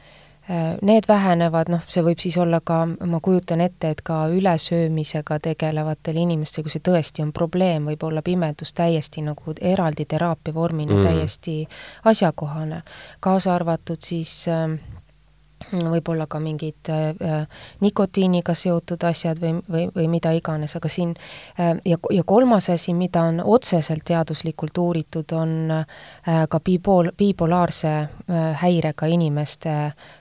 Äh, need vähenevad, noh, see võib siis olla ka, ma kujutan ette, et ka ülesöömisega tegelevatel inimestel, kui see tõesti on probleem, võib olla pimedus täiesti nagu eraldi teraapiavormina mm. täiesti asjakohane. kaasa arvatud siis äh, võib-olla ka mingid äh, nikotiiniga seotud asjad või, või, või mida iganes, aga siin äh, ja, ja kolmas asi, mida on otseselt teaduslikult uuritud, on äh, ka bipool-, bipolaarse äh, häirega inimeste äh, äh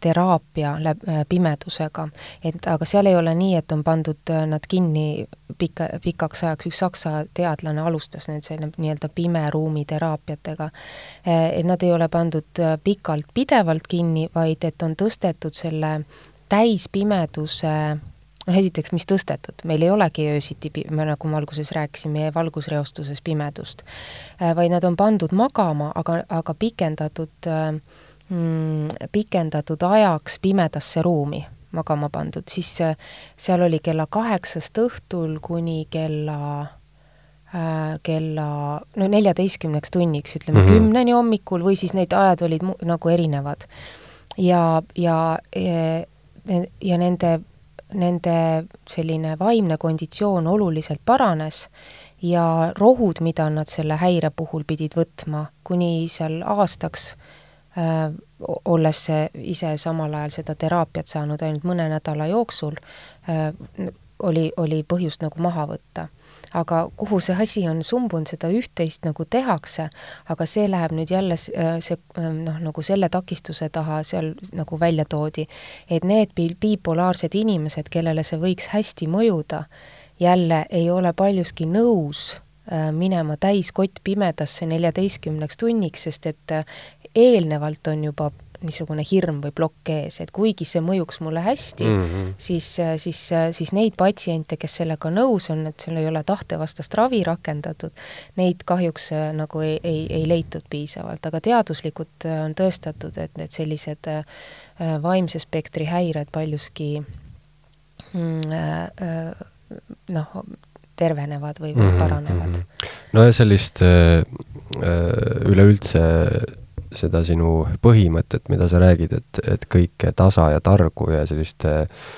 teraapia läb-, äh, pimedusega. et aga seal ei ole nii, et on pandud äh, nad kinni pika, pikaks ajaks, üks saksa teadlane alustas nüüd selle nii-öelda pimeruumi teraapiatega, et nad ei ole pandud pikalt pidevalt kinni, vaid et on tõstetud selle täispimeduse noh, esiteks, mis tõstetud, meil ei olegi öösiti, nagu ma alguses rääkisin, meie valgusreostuses pimedust, vaid nad on pandud magama, aga, aga pikendatud mm, pikendatud ajaks pimedasse ruumi magama pandud, siis seal oli kella kaheksast õhtul kuni kella äh, kella no neljateistkümneks tunniks, ütleme mm -hmm. kümneni hommikul või siis need ajad olid nagu erinevad. ja, ja, ja, ja nende, nende selline vaimne konditsioon oluliselt paranes ja rohud, mida nad selle häire puhul pidid võtma, kuni seal aastaks äh, olles ise samal ajal seda teraapiat saanud ainult mõne nädala jooksul, oli, oli põhjust nagu maha võtta. aga kuhu see asi on sumbunud, seda üht-teist nagu tehakse, aga see läheb nüüd jälle see noh, nagu selle takistuse taha seal nagu välja toodi, et need bipolaarsed inimesed, kellele see võiks hästi mõjuda, jälle ei ole paljuski nõus minema täiskott pimedasse neljateistkümneks tunniks, sest et eelnevalt on juba niisugune hirm või plokk ees, et kuigi see mõjuks mulle hästi mm, -hmm. siis, siis, siis neid patsiente, kes sellega nõus on, et seal ei ole tahtevastast ravi rakendatud, neid kahjuks äh, nagu ei, ei, ei leitud piisavalt, aga teaduslikult äh, on tõestatud, et need sellised äh, vaimse spektri häired paljuski mm, noh, tervenevad või, või mhm, paranevad mm. -hmm. no ja sellist üleüldse seda sinu põhimõtet, mida sa räägid, et, et kõike tasa ja targu ja selliste äh,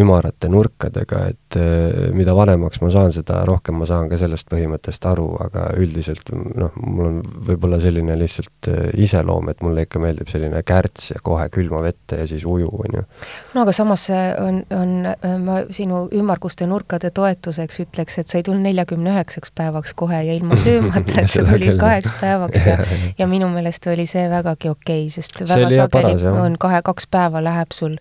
ümarate nurkadega, et eh, mida vanemaks ma saan, seda rohkem ma saan ka sellest põhimõttest aru, aga üldiselt noh, mul on võib-olla selline lihtsalt eh, iseloom, et mulle ikka meeldib selline kärts ja kohe külma vette ja siis uju, on ju. no aga samas on, on, ma sinu ümmarguste nurkade toetuseks ütleks, et sa ei tulnud neljakümne üheksaks päevaks kohe ja ilma söömata, et sa tulid kaheks päevaks ja, ja, ja minu meelest oli see vägagi okei okay,, sest väga sageli on kahe, kaks päeva läheb sul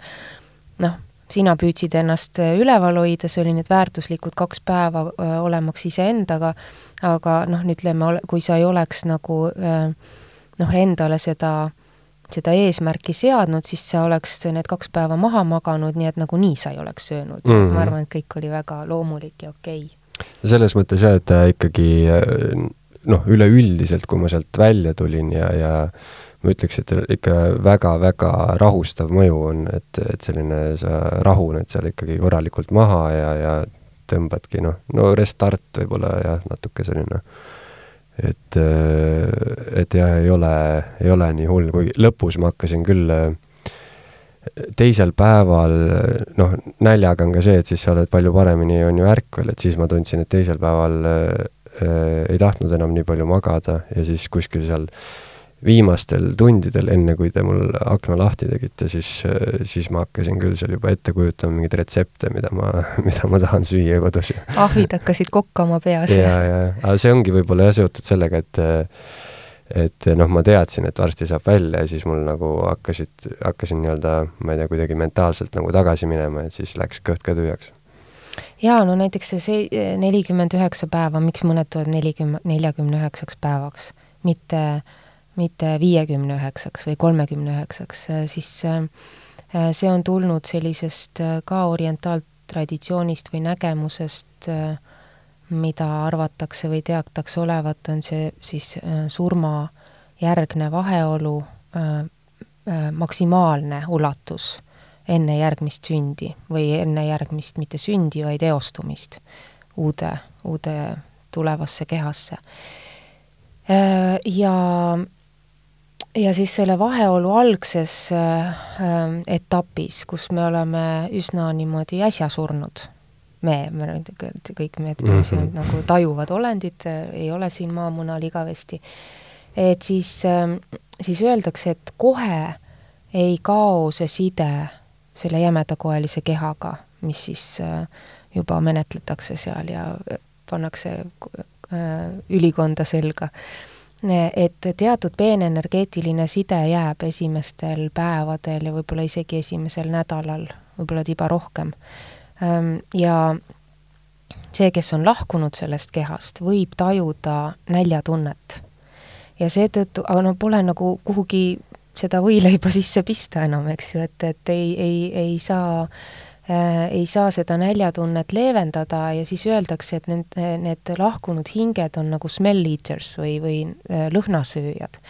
sina püüdsid ennast äh, üleval hoida, see oli need väärtuslikud kaks päeva äh, olemaks iseendaga, aga noh, ütleme, kui sa ei oleks nagu äh, noh, endale seda, seda eesmärki seadnud, siis sa oleks need kaks päeva maha maganud, nii et nagunii sa ei oleks söönud mm. -hmm. ma arvan, et kõik oli väga loomulik ja okei okay. selles mõttes jah, et ikkagi noh, üleüldiselt, kui ma sealt välja tulin ja, ja ma ütleks, et ikka väga-väga rahustav mõju on, et, et selline, sa rahuned seal ikkagi korralikult maha ja, ja tõmbadki noh, no restart võib-olla jah, natuke selline, et, et jah, ei ole, ei ole nii hull, kuigi lõpus ma hakkasin küll teisel päeval, noh, näljaga on ka see, et siis sa oled palju paremini, on ju, ärkvel, et siis ma tundsin, et teisel päeval äh, ei tahtnud enam nii palju magada ja siis kuskil seal äh, viimastel tundidel, enne kui te mul akna lahti tegite, siis, siis ma hakkasin küll seal juba ette kujutama mingeid retsepte, mida ma, mida ma tahan süüa kodus. ahvid hakkasid kokkama peas. ja, ja, aga see ongi võib-olla jah seotud sellega, et et noh, ma teadsin, et varsti saab välja ja siis mul nagu hakkasid, hakkasin nii-öelda, ma ei tea, kuidagi mentaalselt nagu tagasi minema, et siis läks kõht ka tühjaks jaa, no näiteks see nelikümmend üheksa päeva, miks mõned tulevad nelikümmend, neljakümne üheksaks päevaks, mitte äh, mitte viiekümne üheksaks või kolmekümne üheksaks, siis see on tulnud sellisest ka orientaaltraditsioonist või nägemusest, mida arvatakse või teatakse olevat, on see siis surmajärgne vaheolu maksimaalne ulatus enne järgmist sündi või enne järgmist mitte sündi, vaid eostumist uude, uude tulevasse kehasse. Äh, ja, ja siis selle vaheolu algses äh, etapis, kus me oleme üsna niimoodi äsja surnud, me, me kõik me mm -hmm. nagu tajuvad olendid, ei ole siin maamunal igavesti, et siis, siis öeldakse, et kohe ei kao see side selle jämedakoelise kehaga, mis siis äh, juba menetletakse seal ja äh, pannakse äh, ülikonda selga. Et teatud peenenergeetiline side jääb esimestel päevadel ja võib-olla isegi esimesel nädalal, võib-olla tiba rohkem. Ja see, kes on lahkunud sellest kehast, võib tajuda näljatunnet. ja seetõttu, aga no pole nagu kuhugi seda võileiba sisse pista enam, eks ju, et, et ei, ei, ei saa äh, ei saa seda näljatunnet leevendada ja siis öeldakse, et need, need lahkunud hinged on nagu smell eaters või, või äh, lõhnasööjad.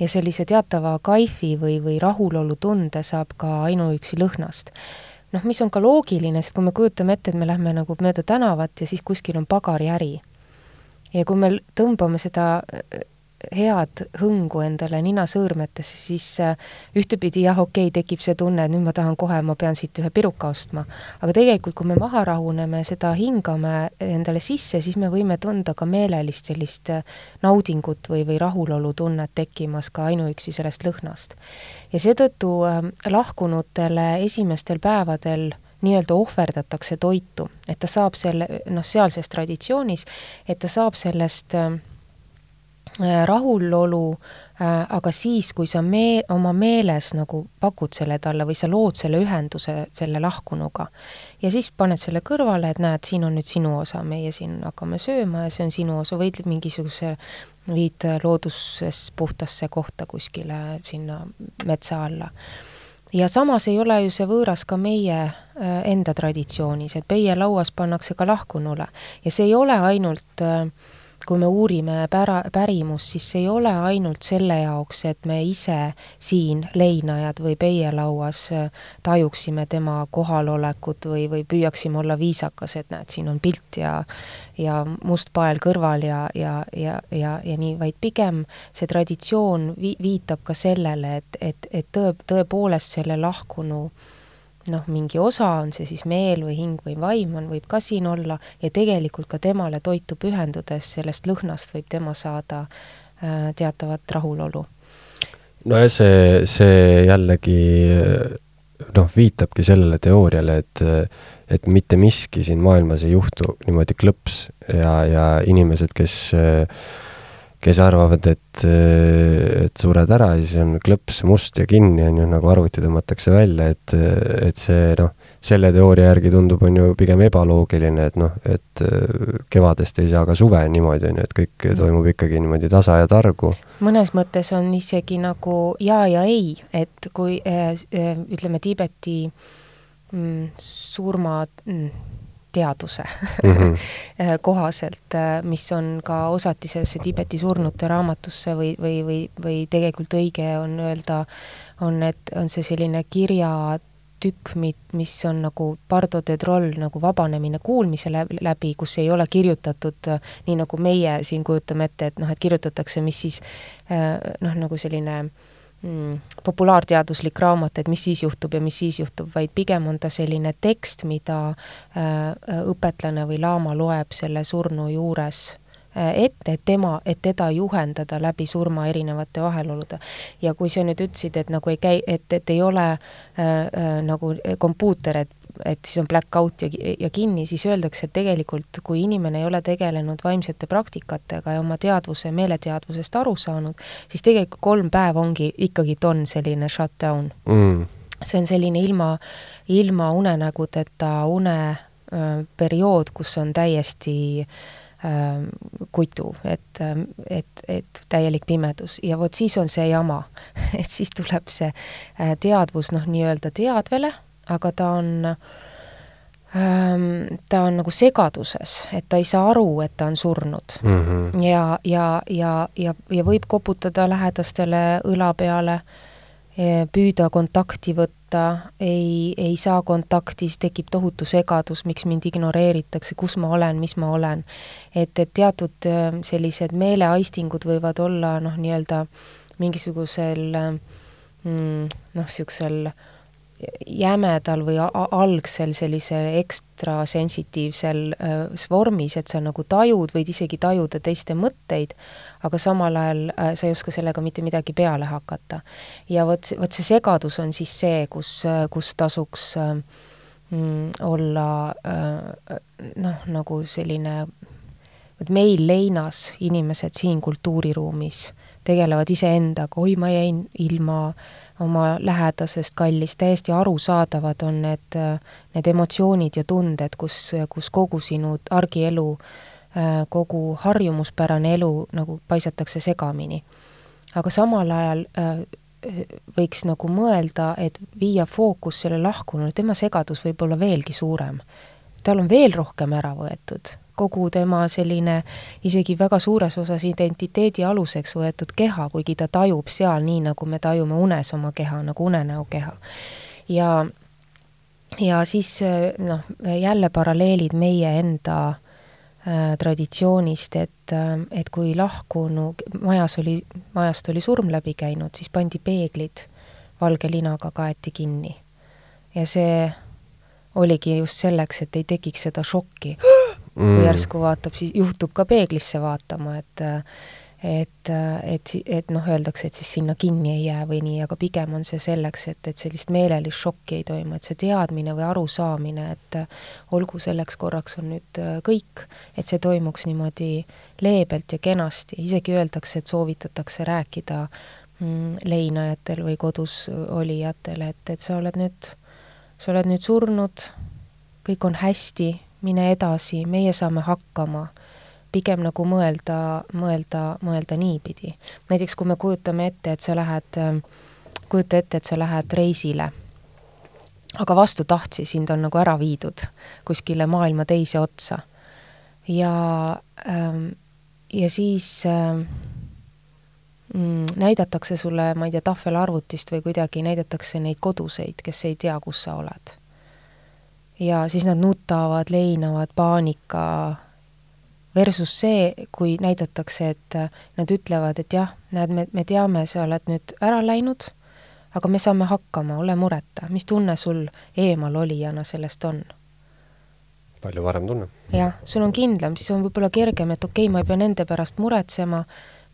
ja sellise teatava kaifi või, või rahulolutunde saab ka ainuüksi lõhnast noh, mis on ka loogiline, sest kui me kujutame ette, et me lähme nagu mööda tänavat ja siis kuskil on pagariäri ja kui me tõmbame seda head hõngu endale ninasõõrmetesse, siis äh, ühtepidi jah, okei okay,, tekib see tunne, et nüüd ma tahan kohe, ma pean siit ühe piruka ostma. aga tegelikult, kui me maha rahuneme, seda hingame endale sisse, siis me võime tunda ka meelelist sellist äh, naudingut või, või rahulolutunnet tekkimas ka ainuüksi sellest lõhnast. ja seetõttu äh, lahkunutele esimestel päevadel nii-öelda ohverdatakse toitu, et ta saab selle, noh, sealses traditsioonis, et ta saab sellest Äh, rahulolu, äh, aga siis, kui sa mee-, oma meeles nagu pakud selle talle või sa lood selle ühenduse selle lahkunuga ja siis paned selle kõrvale, et näed, siin on nüüd sinu osa, meie siin hakkame sööma ja see on sinu osa, võid mingisuguse, viid looduses puhtasse kohta kuskile sinna metsa alla. ja samas ei ole ju see võõras ka meie äh, enda traditsioonis, et peielauas pannakse ka lahkunule ja see ei ole ainult äh, kui me uurime pära, pärimust, siis see ei ole ainult selle jaoks, et me ise siin, leinajad või peielauas, tajuksime tema kohalolekut või, või püüaksime olla viisakas, et näed, siin on pilt ja ja must pael kõrval ja, ja, ja, ja, ja nii, vaid pigem see traditsioon vi-, viitab ka sellele, et, et, et tõe, tõepoolest selle lahkunu äh, noh, mingi osa, on see siis meel või hing või vaim on, võib ka siin olla ja tegelikult ka temale toitu pühendudes sellest lõhnast võib tema saada äh, teatavat rahulolu. nojah, see, see jällegi noh, viitabki sellele teooriale, et et mitte miski siin maailmas ei juhtu niimoodi klõps ja, ja inimesed, kes äh, kes arvavad, et, et sured ära ja siis on klõps must ja kinni, on ju, nagu arvuti tõmmatakse välja, et, et see noh, selle teooria järgi tundub, on ju pigem ebaloogiline, et noh, et kevadest ei saa ka suve niimoodi, on ju, et kõik toimub ikkagi niimoodi tasa ja targu. mõnes mõttes on isegi nagu jaa ja ei, et kui äh, ütleme, Tiibeti mm, surma mm, teaduse mm -hmm. kohaselt, äh, mis on ka osatisesse Tiibeti surnute raamatusse või, või, või, või tegelikult õige on öelda, on, et on see selline kirjatükk, mis on nagu Pardo de Troll nagu vabanemine kuulmise läbi, kus ei ole kirjutatud äh, nii, nagu meie siin kujutame ette, et noh, et kirjutatakse, mis siis noh, nagu selline äh, populaarteaduslik raamat, et mis siis juhtub ja mis siis juhtub, vaid pigem on ta selline tekst, mida äh, õpetlane või laama loeb selle surnu juures äh, ette, et tema, et teda juhendada läbi surma erinevate vahelolude. ja kui sa nüüd ütlesid, et nagu ei käi, et, et ei ole äh, äh, nagu kompuuter, et et siis on black out ja, ja kinni, siis öeldakse, et tegelikult kui inimene ei ole tegelenud vaimsete praktikatega ja oma teadvuse, meeleteadvusest aru saanud, siis tegelikult kolm päeva ongi, ikkagi on selline shutdown. Mm.. see on selline ilma, ilma unenägudeta une äh, periood, kus on täiesti äh, kutu, et, et, et täielik pimedus. Ja vot siis on see jama. Et siis tuleb see äh, teadvus noh, nii-öelda teadvele, aga ta on ähm, ta on nagu segaduses, et ta ei saa aru, et ta on surnud mm. -hmm. ja, ja, ja, ja, ja võib koputada lähedastele õla peale, e, püüda kontakti võtta, ei, ei saa kontakti, siis tekib tohutu segadus, miks mind ignoreeritakse, kus ma olen, mis ma olen. et, et teatud e, sellised meeleaistingud võivad olla noh, nii-öelda mingisugusel mm, noh, niisugusel äh, jämedal või algsel sellisel ekstra sensitiivsel vormis, et sa nagu tajud, võid isegi tajuda teiste mõtteid, aga samal ajal sa ei oska sellega mitte midagi peale hakata. ja vot, vot see segadus on siis see, kus, kus tasuks mm, olla noh, nagu selline, vot meil leinas inimesed siin kultuuriruumis tegelevad iseendaga, oi, ma jäin ilma äh, oma lähedasest kallist, täiesti arusaadavad on need, need emotsioonid ja tunded, kus, kus kogu sinu argielu, kogu harjumuspärane elu nagu paisatakse segamini. aga samal ajal võiks nagu mõelda, et viia fookus selle lahkunule, tema segadus võib olla veelgi suurem. tal on veel rohkem ära võetud kogu tema selline isegi väga suures osas identiteedi aluseks võetud keha, kuigi ta tajub seal nii, nagu me tajume unes oma keha, nagu unenäokeha. ja, ja siis noh, jälle paralleelid meie enda äh, traditsioonist, et, äh, et kui lahkunu, majas oli, majast oli surm läbi käinud, siis pandi peeglid valge linaga kaeti kinni. ja see oligi just selleks, et ei tekiks seda šokki mm. kui järsku vaatab, siis juhtub ka peeglisse vaatama, et et, et, et noh, öeldakse, et siis sinna kinni ei jää või nii, aga pigem on see selleks, et, et sellist meelelist šokki ei toimu, et see teadmine või arusaamine, et olgu selleks korraks on nüüd kõik, et see toimuks niimoodi leebelt ja kenasti, isegi öeldakse, et soovitatakse rääkida mm, leinajatel või kodus olijatel, et, et sa oled nüüd, sa oled nüüd surnud, kõik on hästi mine edasi, meie saame hakkama, pigem nagu mõelda, mõelda, mõelda niipidi. näiteks kui me kujutame ette, et sa lähed, kujuta ette, et sa lähed reisile, aga vastu tahtsi sind on nagu ära viidud kuskile maailma teise otsa. ja, ähm, ja siis ähm, mm, näidatakse sulle, ma ei tea, tahvelarvutist või kuidagi näidatakse neid koduseid, kes ei tea, kus sa oled ja siis nad nutavad, leinavad, paanika, versus see, kui näidatakse, et nad ütlevad, et jah, näed, me, me teame, sa oled nüüd ära läinud, aga me saame hakkama, ole mureta, mis tunne sul eemalolijana sellest on? palju parem tunne. jah, sul on kindlam, siis on võib-olla kergem, et okei okay,, ma ei pea nende pärast muretsema,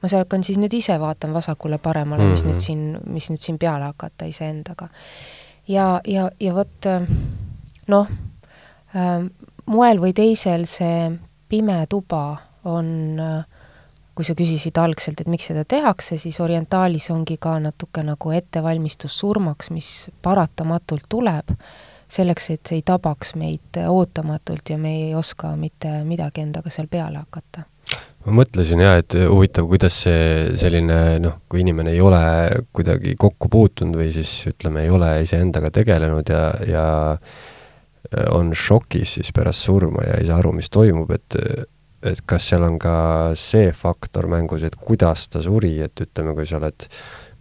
ma hakkan siis nüüd ise vaatama vasakule-paremale mm, -hmm. mis nüüd mhm. siin, mis nüüd siin peale hakata iseendaga. ja, ja, ja vot noh äh,, moel või teisel see pime tuba on äh, kui sa küsisid algselt, et miks seda tehakse, siis orientaalis ongi ka natuke nagu ettevalmistus surmaks, mis paratamatult tuleb, selleks, et see ei tabaks meid ootamatult ja me ei oska mitte midagi endaga seal peale hakata. ma mõtlesin jaa, et huvitav, kuidas see selline noh, kui inimene ei ole kuidagi kokku puutunud või siis ütleme, ei ole iseendaga tegelenud ja, ja on šokis siis pärast surma ja ei saa aru, mis toimub, et et kas seal on ka see faktor mängus, et kuidas ta suri, et ütleme, kui sa oled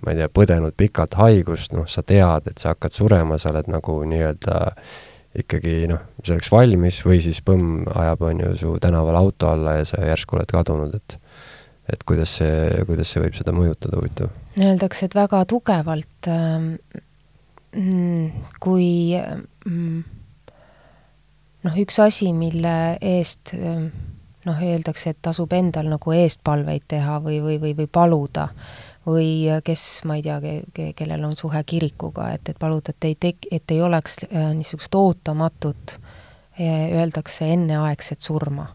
ma ei tea, põdenud pikalt haigust, noh, sa tead, et sa hakkad surema, sa oled nagu nii-öelda ikkagi noh, selleks valmis või siis põmm ajab, on ju, su tänaval auto alla ja sa järsku oled kadunud, et et kuidas see, kuidas see võib seda mõjutada, huvitav? Öeldakse, et väga tugevalt ähm, mm, kui mm, noh, üks asi, mille eest ehm, noh, öeldakse, et tasub endal nagu eestpalveid teha või, või, või, või paluda, või kes, ma ei tea ke,, kellel on suhe kirikuga, et, et paluda, et ei tek-, et ei oleks äh, niisugust ootamatut, äh, öeldakse enneaegset surma.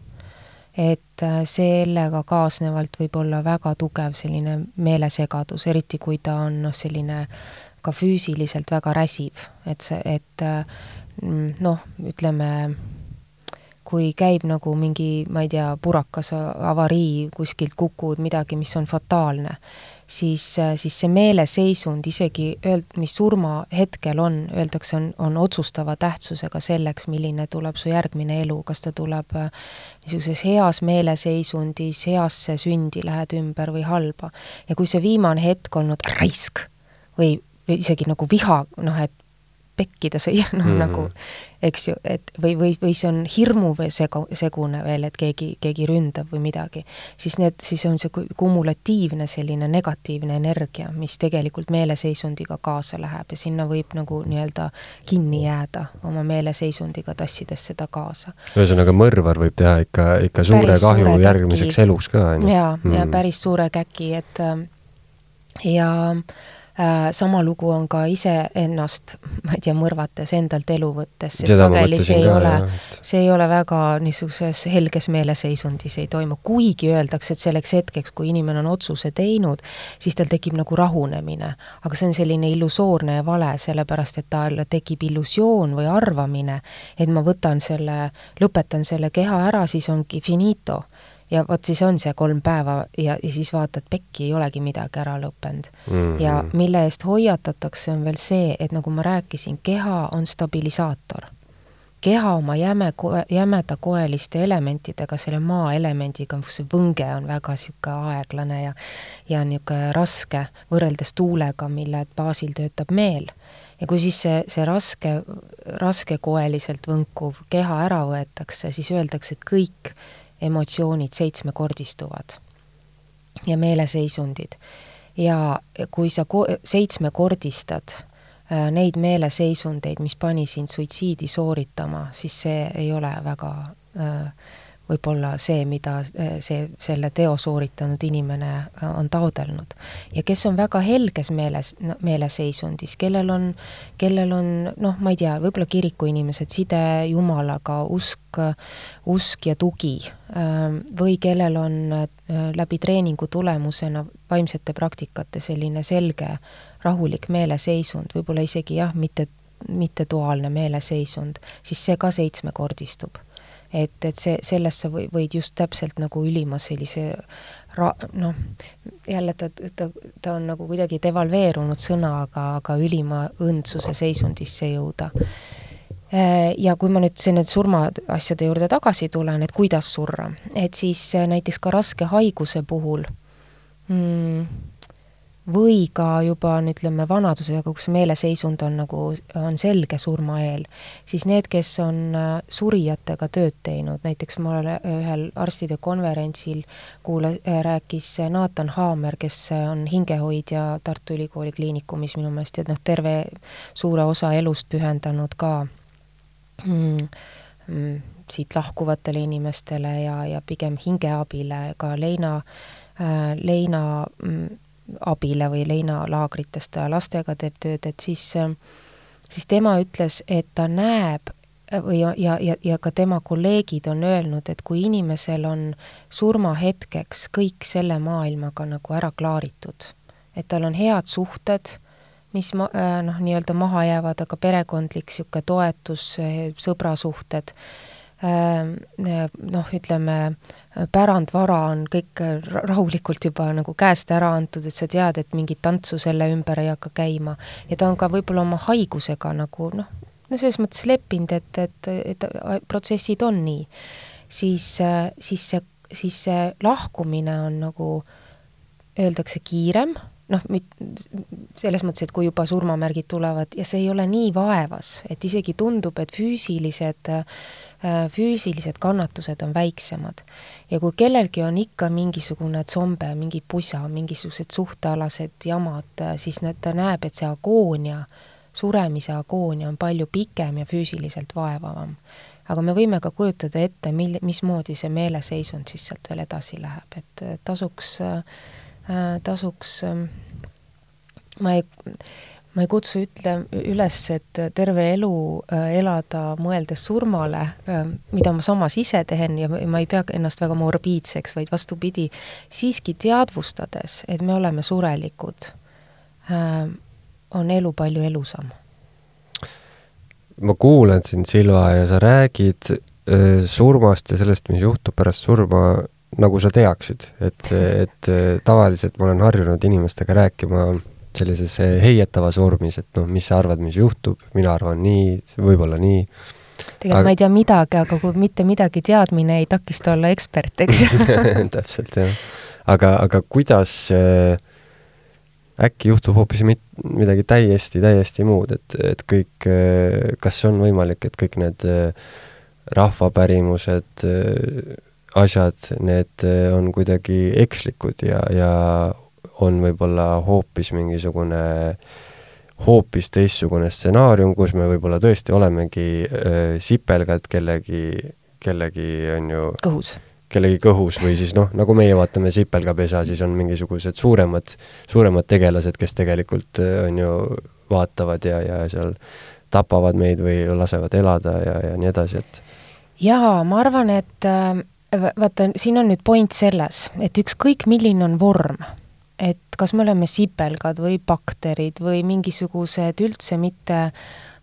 et äh, sellega kaasnevalt võib olla väga tugev selline meelesegadus, eriti kui ta on noh, selline ka füüsiliselt väga räsiv, et see, et Mm, noh, ütleme, kui käib nagu mingi, ma ei tea, purakas, avarii, kuskilt kukud midagi, mis on fataalne, siis, siis see meeleseisund isegi öeld-, mis surmahetkel on, öeldakse, on, on otsustava tähtsusega selleks, milline tuleb su järgmine elu, kas ta tuleb äh, niisuguses heas meeleseisundis, heasse sündi lähed ümber või halba. ja kui see viimane hetk olnud raisk või, või isegi nagu viha, noh et pekkida süüa, noh mm -hmm. nagu eks ju, et või, või, või see on hirmu või segu, segune veel, et keegi, keegi ründab või midagi, siis need, siis on see kumulatiivne selline negatiivne energia, mis tegelikult meeleseisundiga kaasa läheb ja sinna võib nagu nii-öelda kinni jääda oma meeleseisundiga, tassides seda kaasa. ühesõnaga, mõrvar võib teha ikka, ikka suure päris kahju suure järgmiseks käki. eluks ka, on ju? jaa ja päris suure käki, et ja äh, Äh, sama lugu on ka iseennast, ma ei tea, mõrvates, endalt elu võttes, sest sageli see ei ka, ole, see ei ole väga niisuguses helges meeleseisundis ei toimu, kuigi öeldakse, et selleks hetkeks, kui inimene on otsuse teinud, siis tal tekib nagu rahunemine. aga see on selline illusoorne ja vale, sellepärast et tal tekib illusioon või arvamine, et ma võtan selle, lõpetan selle keha ära, siis ongi finito ja vot siis on see kolm päeva ja, ja siis vaatad, pekki ei olegi midagi ära lõppenud mm. -hmm. ja mille eest hoiatatakse, on veel see, et nagu ma rääkisin, keha on stabilisaator. keha oma jäme, jämeda koeliste elementidega, selle maa elemendiga, kus see võnge on väga niisugune aeglane ja ja niisugune raske, võrreldes tuulega, mille baasil töötab meel ja kui siis see, see raske, raskekoeliselt võnkuv keha ära võetakse, siis öeldakse, et kõik emotsioonid seitsmekordistuvad ja meeleseisundid. ja kui sa ko-, seitsmekordistad äh, neid meeleseisundeid, mis pani sind suitsiidi sooritama, siis see ei ole väga äh, võib-olla see, mida eh, see, selle teo sooritanud inimene eh, on taodelnud. ja kes on väga helges meeles, meeleseisundis, kellel on, kellel on noh, ma ei tea, võib-olla kirikuinimesed, side Jumalaga, usk, usk ja tugi, ehm, või kellel on eh, läbi treeningu tulemusena vaimsete praktikate selline selge rahulik meeleseisund, võib-olla isegi jah, mitte mitte duaalne meeleseisund, siis see ka seitsmekordistub et, et see, sellesse või, võid just täpselt nagu ülima sellise ra-, noh, jälle ta, ta, ta on nagu kuidagi devalveerunud sõna, aga, aga ülima õndsuse seisundisse jõuda. Ja kui ma nüüd nende surmaasjade juurde tagasi tulen, et kuidas surra, et siis näiteks ka raske haiguse puhul mm, või ka juba ütleme, vanadusega, kus meeleseisund on nagu, on selge surmaeel, siis need, kes on äh, surijatega tööd teinud, näiteks ma olen ühel arstide konverentsil kuule-, äh, rääkis Nathan Haamer, kes on hingehoidja Tartu Ülikooli Kliinikumis minu meelest ja noh, terve suure osa elust pühendanud ka mm, mm, siit lahkuvatele inimestele ja, ja pigem hingeabile, ka Leina äh,, Leina mm, abile või leinalaagrites ta lastega teeb tööd, et siis, siis tema ütles, et ta näeb või ja, ja, ja ka tema kolleegid on öelnud, et kui inimesel on surmahetkeks kõik selle maailmaga nagu ära klaaritud, et tal on head suhted, mis ma-, noh, nii-öelda maha jäävad, aga perekondlik niisugune toetus, sõbrasuhted, noh, ütleme, pärandvara on kõik rahulikult juba nagu käest ära antud, et sa tead, et mingit tantsu selle ümber ei hakka käima. ja ta on ka võib-olla oma haigusega nagu noh, no selles mõttes leppinud, et, et, et protsessid on nii. siis, siis see, siis see lahkumine on nagu, öeldakse, kiirem noh, selles mõttes, et kui juba surmamärgid tulevad ja see ei ole nii vaevas, et isegi tundub, et füüsilised, äh, füüsilised kannatused on väiksemad. ja kui kellelgi on ikka mingisugune tsombe, mingi pusa, mingisugused suhtealased jamad, äh, siis need, ta näeb, et see agoonia, suremise agoonia on palju pikem ja füüsiliselt vaevavam. aga me võime ka kujutada ette, mil-, mismoodi see meeleseisund siis sealt veel edasi läheb, et tasuks äh, Äh, tasuks, ähm, ma ei, ma ei kutsu ütle, üles, et terve elu äh, elada mõeldes surmale, mida ma samas ise teen ja ma ei pea ennast väga morbiidseks, vaid vastupidi, siiski teadvustades, et me oleme surelikud, on elu palju elusam. ma kuulan sind, Silva, ja sa räägid äh, surmast ja sellest, mis juhtub pärast surma, nagu sa teaksid, et, et tavaliselt ma olen harjunud inimestega rääkima sellises heietavas vormis, et noh, mis sa arvad, mis juhtub, mina arvan nii, võib-olla nii. tegelikult aga... ma ei tea midagi, aga kui mitte midagi teadmine ei takista olla ekspert, eks täpselt, jah. aga, aga kuidas äh, äkki juhtub hoopis mit-, midagi täiesti, täiesti muud, et, et kõik, äh, kas on võimalik, et kõik need äh, rahvapärimused, äh, asjad, need on kuidagi ekslikud ja, ja on võib-olla hoopis mingisugune hoopis teistsugune stsenaarium, kus me võib-olla tõesti olemegi äh, sipelgad kellegi, kellegi on ju kõhus. kellegi kõhus või siis noh, nagu meie vaatame sipelgapesa, siis on mingisugused suuremad, suuremad tegelased, kes tegelikult on ju vaatavad ja, ja seal tapavad meid või lasevad elada ja, ja nii edasi, et jaa, ma arvan, et vaata, siin on nüüd point selles, et ükskõik, milline on vorm et kas me oleme sipelgad või bakterid või mingisugused üldse mitte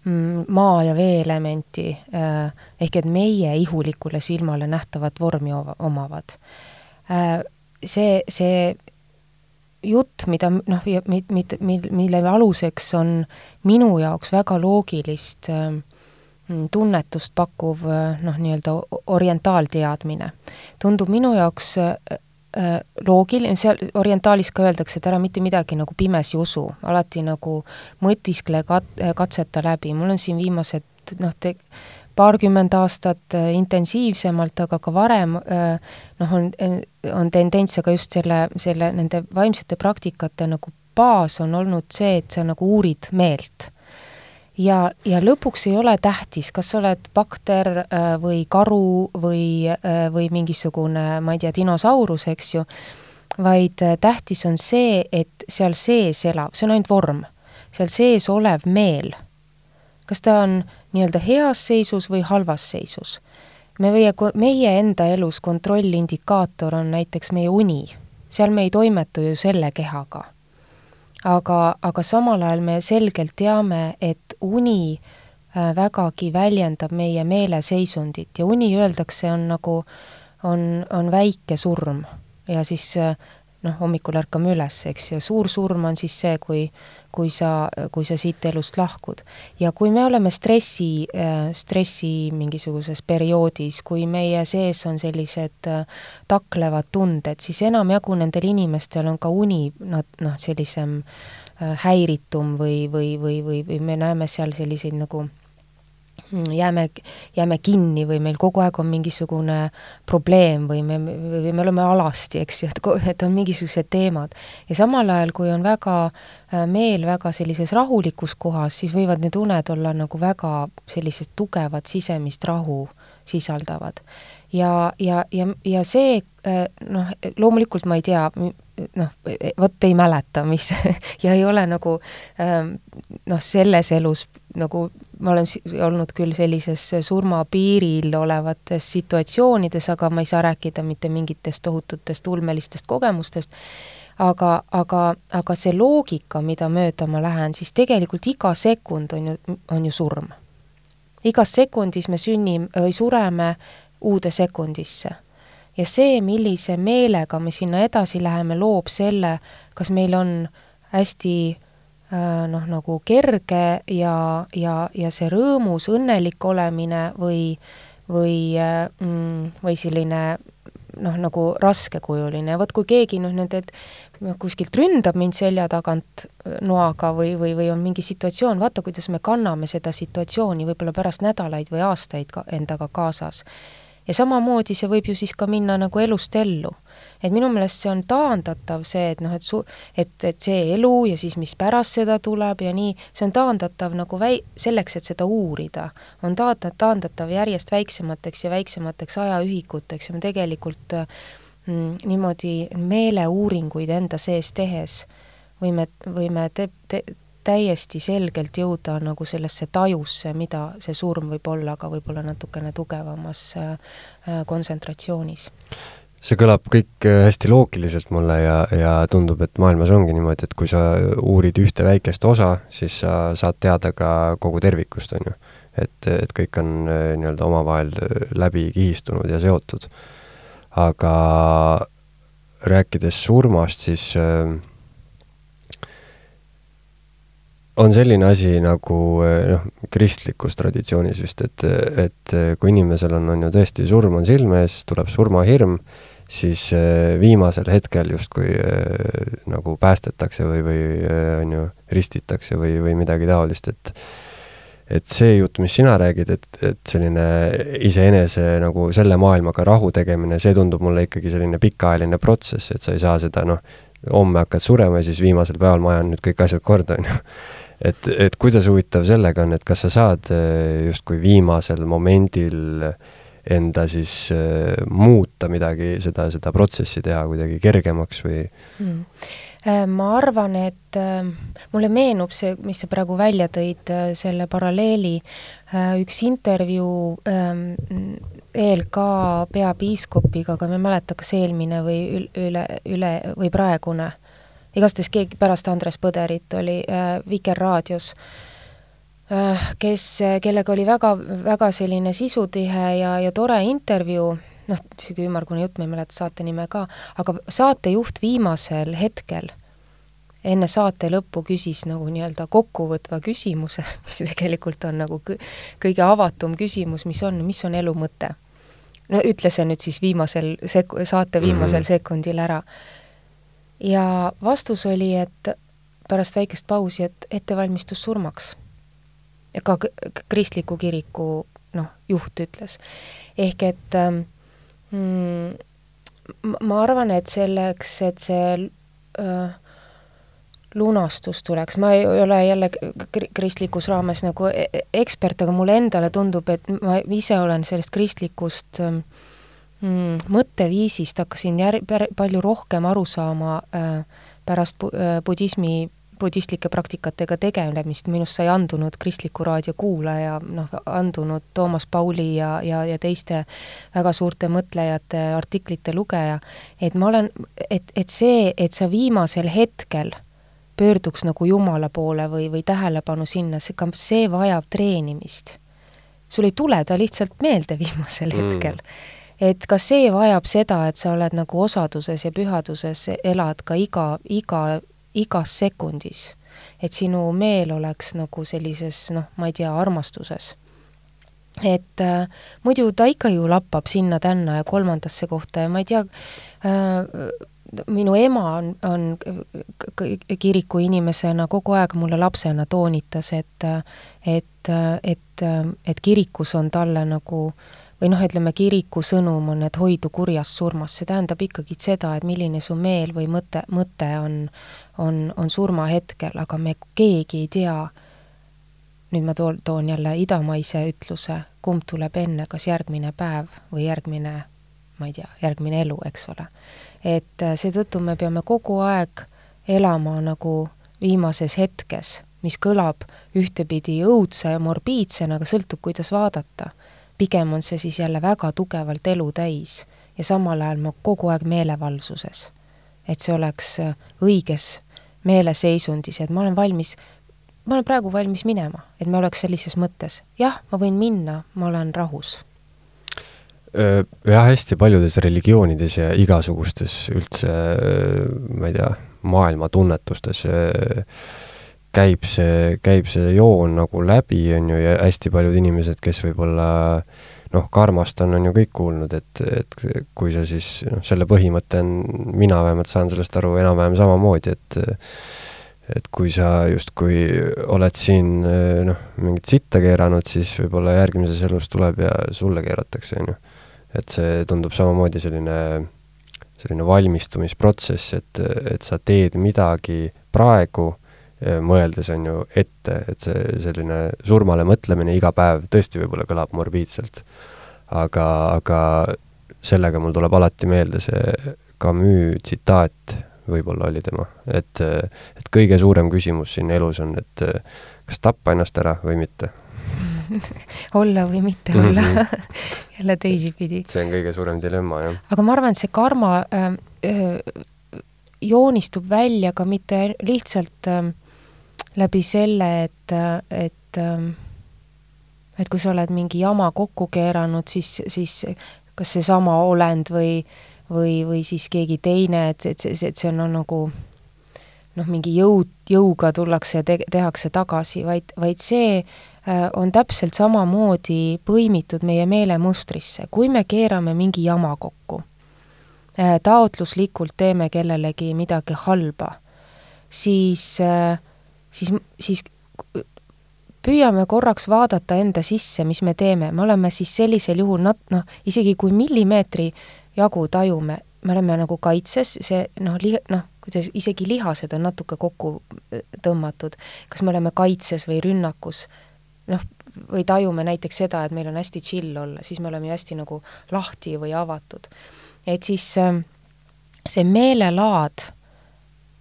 mm, maa- ja veeelementi, äh, ehk et meie ihulikule silmale nähtavat vormi omavad. Äh, see, see jutt, mida noh, mit-, mil-, mille aluseks on minu jaoks väga loogilist äh, tunnetust pakkuv noh, nii-öelda orientaalteadmine, tundub minu jaoks Äh, loogiline, seal orientaalis ka öeldakse, et ära mitte midagi nagu pimesi usu, alati nagu mõtiskle kat-, katseta läbi, mul on siin viimased noh, te-, paarkümmend aastat äh, intensiivsemalt, aga ka varem äh, noh, on, on tendents, aga just selle, selle, nende vaimsete praktikate nagu baas on olnud see, et sa nagu uurid meelt ja, ja lõpuks ei ole tähtis, kas sa oled bakter äh, või karu või, äh, või mingisugune, ma ei tea, dinosaurus, eks ju, vaid äh, tähtis on see, et seal sees elav, see on ainult vorm, seal sees olev meel, kas ta on nii-öelda heas seisus või halvas seisus. me meie, meie enda elus kontrollindikaator on näiteks meie uni, seal me ei toimetu ju selle kehaga aga, aga samal ajal me selgelt teame, et uni äh, vägagi väljendab meie meeleseisundit ja uni öeldakse, on nagu, on, on väike surm. Ja siis äh, noh, hommikul ärkame üles, eks ju, suur surm on siis see, kui kui sa, kui sa siit elust lahkud. ja kui me oleme stressi, stressi mingisuguses perioodis, kui meie sees on sellised äh, taklevad tunded, siis enamjagu nendel inimestel on ka uni, nad noh, sellisem äh, häiritum või, või, või, või, või me näeme seal selliseid nagu jääme, jääme kinni või meil kogu aeg on mingisugune probleem või me, või me oleme alasti, eks ju, et, et on mingisugused teemad. ja samal ajal, kui on väga äh, meel väga sellises rahulikus kohas, siis võivad need uned olla nagu väga sellised tugevad sisemist rahu sisaldavad. ja, ja, ja, ja see äh, noh, loomulikult ma ei tea, noh, vot ei mäleta, mis ja ei ole nagu ähm, noh, selles elus nagu ma olen olnud küll sellises surmapiiril olevates situatsioonides, aga ma ei saa rääkida mitte mingitest tohututest ulmelistest kogemustest, aga, aga, aga see loogika, mida mööda ma lähen, siis tegelikult iga sekund on ju, on ju surm. igas sekundis me sünnime või sureme uude sekundisse. ja see, millise meelega me sinna edasi läheme, loob selle, kas meil on hästi noh, nagu kerge ja, ja, ja see rõõmus, õnnelik olemine või, või äh, mm, või selline noh, nagu raskekujuline, vot kui keegi noh, nende kuskilt ründab mind selja tagant äh, noaga või, või, või on mingi situatsioon, vaata, kuidas me kanname seda situatsiooni võib-olla pärast nädalaid või aastaid ka endaga kaasas. ja samamoodi see võib ju siis ka minna nagu elust ellu et minu meelest see on taandatav, see, et noh, et su-, et, et see elu ja siis mis pärast seda tuleb ja nii, see on taandatav nagu väi-, selleks, et seda uurida, on taanda-, taandatav järjest väiksemateks ja väiksemateks ajaühikuteks ja me tegelikult mm, niimoodi meeleuuringuid enda sees tehes võime, võime te-, te-, täiesti selgelt jõuda nagu sellesse tajusse, mida see surm võib olla, aga võib-olla natukene tugevamas äh, kontsentratsioonis see kõlab kõik äh, hästi loogiliselt mulle ja, ja tundub, et maailmas ongi niimoodi, et kui sa uurid ühte väikest osa, siis sa saad teada ka kogu tervikust, on ju. et, et kõik on äh, nii-öelda omavahel äh, läbi kihistunud ja seotud. aga rääkides surmast, siis äh, on selline asi nagu noh, kristlikus traditsioonis vist, et, et kui inimesel on, on ju tõesti surm on silme ees, tuleb surmahirm, siis viimasel hetkel justkui nagu päästetakse või, või on ju, ristitakse või, või midagi taolist, et et see jutt, mis sina räägid, et, et selline iseenese nagu selle maailmaga rahu tegemine, see tundub mulle ikkagi selline pikaajaline protsess, et sa ei saa seda noh, homme hakkad surema ja siis viimasel päeval ma ajan nüüd kõik asjad korda, on ju. Et, et kuidas huvitav sellega on, et kas sa saad eh, justkui viimasel momendil enda siis äh, muuta midagi, seda, seda protsessi teha kuidagi kergemaks või mm.? Äh, ma arvan, et äh, mulle meenub see, mis sa praegu välja tõid, äh, selle paralleeli, üks intervjuu ähm, ELK peapiiskopiga, aga ma ei mäleta, kas eelmine või üle, üle või praegune, igastahes keegi pärast Andres Põderit oli Vikerraadios, kes, kellega oli väga, väga selline sisutihe ja, ja tore intervjuu noh, niisugune ümmargune jutt, ma ei mäleta saate nime ka, aga saatejuht viimasel hetkel enne saate lõppu küsis nagu nii-öelda kokkuvõtva küsimuse, mis tegelikult on nagu kõige avatum küsimus, mis on, mis on elu mõte. no ütle see nüüd siis viimasel sek-, saate viimasel mm -hmm. sekundil ära. Ja vastus oli, et pärast väikest pausi, et ettevalmistus surmaks. ja ka kristliku kiriku noh, juht ütles. ehk et ähm, mm, ma arvan, et selleks, et see äh, lunastus tuleks, ma ei ole jälle kristlikus raames nagu e-, e-, ekspert, aga mulle endale tundub, et ma ise olen sellest kristlikust ähm, mm, mõtteviisist hakkasin jär-, palju rohkem aru saama äh, pärast bu äh, budismi, budistlike praktikatega tegelemist, minust sai andunud kristliku raadio kuulaja, noh, andunud Toomas Pauli ja, ja, ja teiste väga suurte mõtlejate artiklite lugeja, et ma olen, et, et see, et sa viimasel hetkel pöörduks nagu Jumala poole või, või tähelepanu sinna, see, see vajab treenimist. sul ei tule ta lihtsalt meelde viimasel mm. hetkel. Et ka see vajab seda, et sa oled nagu osaduses ja pühaduses, elad ka iga, iga, igas sekundis. et sinu meel oleks nagu sellises noh, ma ei tea, armastuses et äh, muidu ta ikka ju lappab sinna-tänna ja kolmandasse kohta ja ma ei tea äh,, minu ema on, on kiriku inimesena kogu aeg mulle lapsena toonitas, et et, et, et kirikus on talle nagu või noh, ütleme kiriku sõnum on, et hoidu kurjast surmast, see tähendab ikkagi seda, et milline su meel või mõte, mõte on, on, on surmahetkel, aga me keegi ei tea, nüüd ma toon, toon jälle idamaise ütluse, kumb tuleb enne, kas järgmine päev või järgmine, ma ei tea, järgmine elu, eks ole. Et äh, seetõttu me peame kogu aeg elama nagu viimases hetkes, mis kõlab ühtepidi õudse ja morbiidsena, aga sõltub, kuidas vaadata. Pigem on see siis jälle väga tugevalt elu täis ja samal ajal ma kogu aeg meelevalsuses. et see oleks äh, õiges meeleseisundis, et ma olen valmis, ma olen praegu valmis minema, et me oleks sellises mõttes, jah, ma võin minna, ma olen rahus jah, hästi paljudes religioonides ja igasugustes üldse, ma ei tea, maailma tunnetustes käib see, käib see joon nagu läbi, on ju, ja hästi paljud inimesed, kes võib-olla noh, karmast on, on ju kõik kuulnud, et, et kui sa siis, noh, selle põhimõte on, mina vähemalt saan sellest aru enam-vähem samamoodi, et et kui sa justkui oled siin noh, mingit sitta keeranud, siis võib-olla järgmises elus tuleb ja sulle keeratakse, on ju. Et see tundub samamoodi selline, selline valmistumisprotsess, et, et sa teed midagi praegu, mõeldes, on ju, ette, et see selline surmale mõtlemine iga päev tõesti võib-olla kõlab morbiidselt. aga, aga sellega mul tuleb alati meelde see Camus tsitaat, võib-olla oli tema, et, et kõige suurem küsimus siin elus on, et kas tappa ennast ära või mitte olla või mitte olla mm -hmm. jälle teisipidi. see on kõige suurem dilemma, jah. aga ma arvan, et see karma äh, joonistub välja ka mitte lihtsalt äh, läbi selle, et, et et kui sa oled mingi jama kokku keeranud, siis, siis kas seesama olend või, või, või siis keegi teine, et, et et see on no, nagu noh, mingi jõud, jõuga tullakse ja te-, tehakse tagasi, vaid, vaid see äh, on täpselt samamoodi põimitud meie meelemustrisse, kui me keerame mingi jama kokku, äh, taotluslikult teeme kellelegi midagi halba, siis, äh, siis, siis püüame korraks vaadata enda sisse, mis me teeme, me oleme siis sellisel juhul nat-, noh, isegi kui millimeetri jagu tajume, me oleme nagu kaitses, see noh, li-, noh, kuidas isegi lihased on natuke kokku äh, tõmmatud, kas me oleme kaitses või rünnakus, noh, või tajume näiteks seda, et meil on hästi chill olla, siis me oleme ju hästi nagu lahti või avatud. et siis ähm, see meelelaad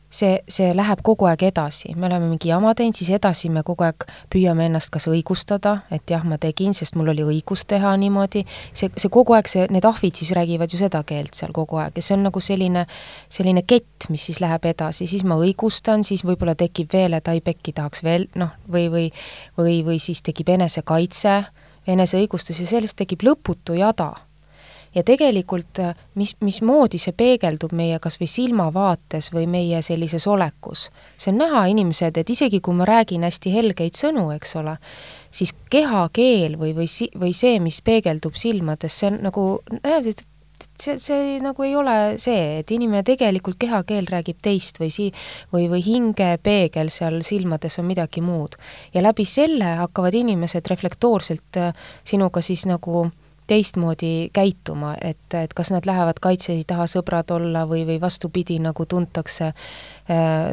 see, see läheb kogu aeg edasi, me oleme mingi jama teinud, siis edasi me kogu aeg püüame ennast kas õigustada, et jah, ma tegin, sest mul oli õigus teha niimoodi, see, see kogu aeg, see, need ahvid siis räägivad ju seda keelt seal kogu aeg ja see on nagu selline, selline kett, mis siis läheb edasi, siis ma õigustan, siis võib-olla tekib veel, et ai pekki, tahaks veel noh, või, või või, või siis tekib enesekaitse, eneseõigustus ja sellest tekib lõputu jada ja tegelikult äh, mis, mismoodi see peegeldub meie kas või silmavaates või meie sellises olekus. see on näha, inimesed, et isegi kui ma räägin hästi helgeid sõnu, eks ole, siis kehakeel või, või si-, või see, mis peegeldub silmades, see on nagu, näed, et see, see nagu ei ole see, et inimene tegelikult kehakeel räägib teist või si-, või, või hingepeegel seal silmades on midagi muud. ja läbi selle hakkavad inimesed reflektoorselt äh, sinuga siis nagu äh, teistmoodi käituma, et, et kas nad lähevad kaitse taha sõbrad olla või, või vastupidi, nagu tuntakse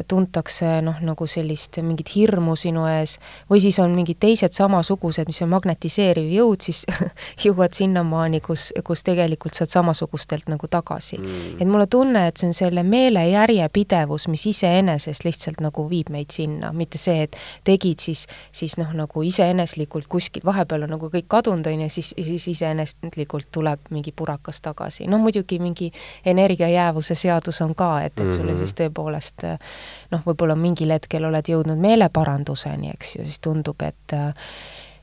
tuntakse noh, nagu sellist mingit hirmu sinu ees, või siis on mingid teised samasugused, mis on magnetiseeriv jõud, siis jõuad sinnamaani, kus, kus tegelikult saad samasugustelt nagu tagasi mm.. et mulle tunne, et see on selle meele järjepidevus, mis iseenesest lihtsalt nagu viib meid sinna, mitte see, et tegid siis, siis noh, nagu iseeneslikult kuskil, vahepeal on nagu kõik kadunud, on ju, siis, siis iseeneslikult tuleb mingi purakas tagasi. no muidugi mingi energiajäävuse seadus on ka, et, et sulle mm. siis tõepoolest et noh, võib-olla mingil hetkel oled jõudnud meeleparanduseni, eks ju, siis tundub, et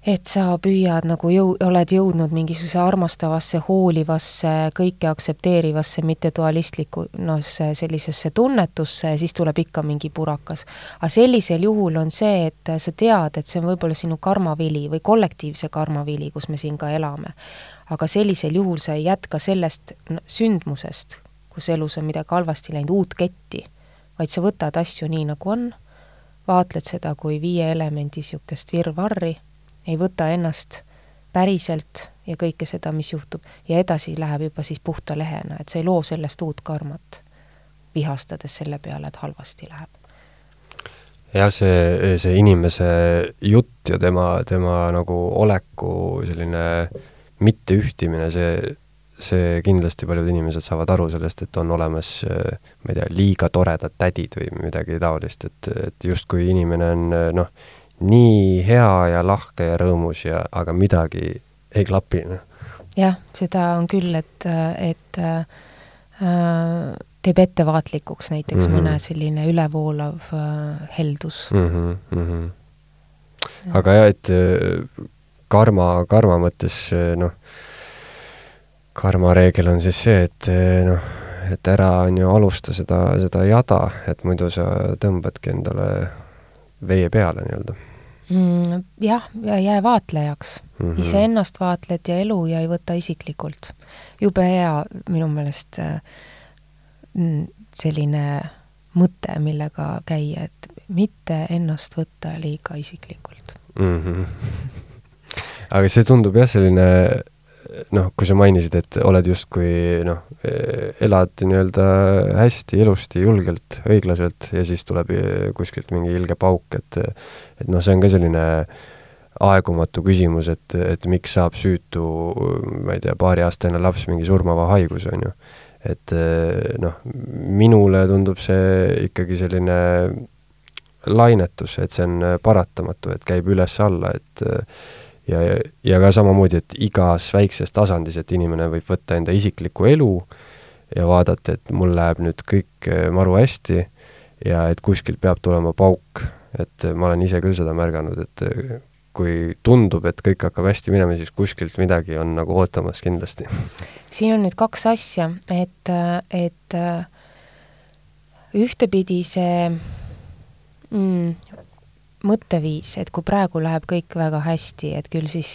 et sa püüad nagu jõu-, oled jõudnud mingisuguse armastavasse, hoolivasse, kõike aktsepteerivasse, mitte dualistlikku, noh, sellisesse tunnetusse ja siis tuleb ikka mingi purakas. aga sellisel juhul on see, et sa tead, et see on võib-olla sinu karmavili või kollektiivse karmavili, kus me siin ka elame. aga sellisel juhul sa ei jätka sellest sündmusest, kus elus on midagi halvasti läinud, uut ketti vaid sa võtad asju nii, nagu on, vaatled seda kui viie elemendi niisugust virvarri, ei võta ennast päriselt ja kõike seda, mis juhtub, ja edasi läheb juba siis puhta lehena, et sa ei loo sellest uut karmat, vihastades selle peale, et halvasti läheb. jah, see, see inimese jutt ja tema, tema nagu oleku selline mitteühtimine, see see kindlasti paljud inimesed saavad aru sellest, et on olemas, ma ei tea, liiga toredad tädid või midagi taolist, et, et justkui inimene on noh, nii hea ja lahke ja rõõmus ja, aga midagi ei klapi, noh. jah, seda on küll, et, et äh, teeb ettevaatlikuks näiteks mm -hmm. mõne selline ülevoolav äh, heldus mm. -hmm, mm -hmm. aga jah, et karma, karma mõttes noh, karmareegel on siis see, et eh, noh, et ära on ju alusta seda, seda jada, et muidu sa tõmbadki endale vee peale nii-öelda mm,. jah, ja jää vaatlejaks mm -hmm.. iseennast vaatled ja elu ja ei võta isiklikult. jube hea minu meelest äh, selline mõte, millega käia, et mitte ennast võtta liiga isiklikult mm. -hmm. aga see tundub jah, selline noh, kui sa mainisid, et oled justkui noh, elad nii-öelda hästi, ilusti, julgelt, õiglaselt ja siis tuleb kuskilt mingi ilge pauk, et et noh, see on ka selline aegumatu küsimus, et, et miks saab süütu, ma ei tea, paariaastane laps mingi surmava haiguse, on ju. et noh, minule tundub see ikkagi selline lainetus, et see on paratamatu, et käib üles-alla, et ja, ja ka samamoodi, et igas väikses tasandis, et inimene võib võtta enda isiklikku elu ja vaadata, et mul läheb nüüd kõik eh, maru hästi ja et kuskilt peab tulema pauk. et ma olen ise küll seda märganud, et eh, kui tundub, et kõik hakkab hästi minema, siis kuskilt midagi on nagu ootamas kindlasti. siin on nüüd kaks asja, et, et ühtepidi see mm, mõtteviis, et kui praegu läheb kõik väga hästi, et küll siis,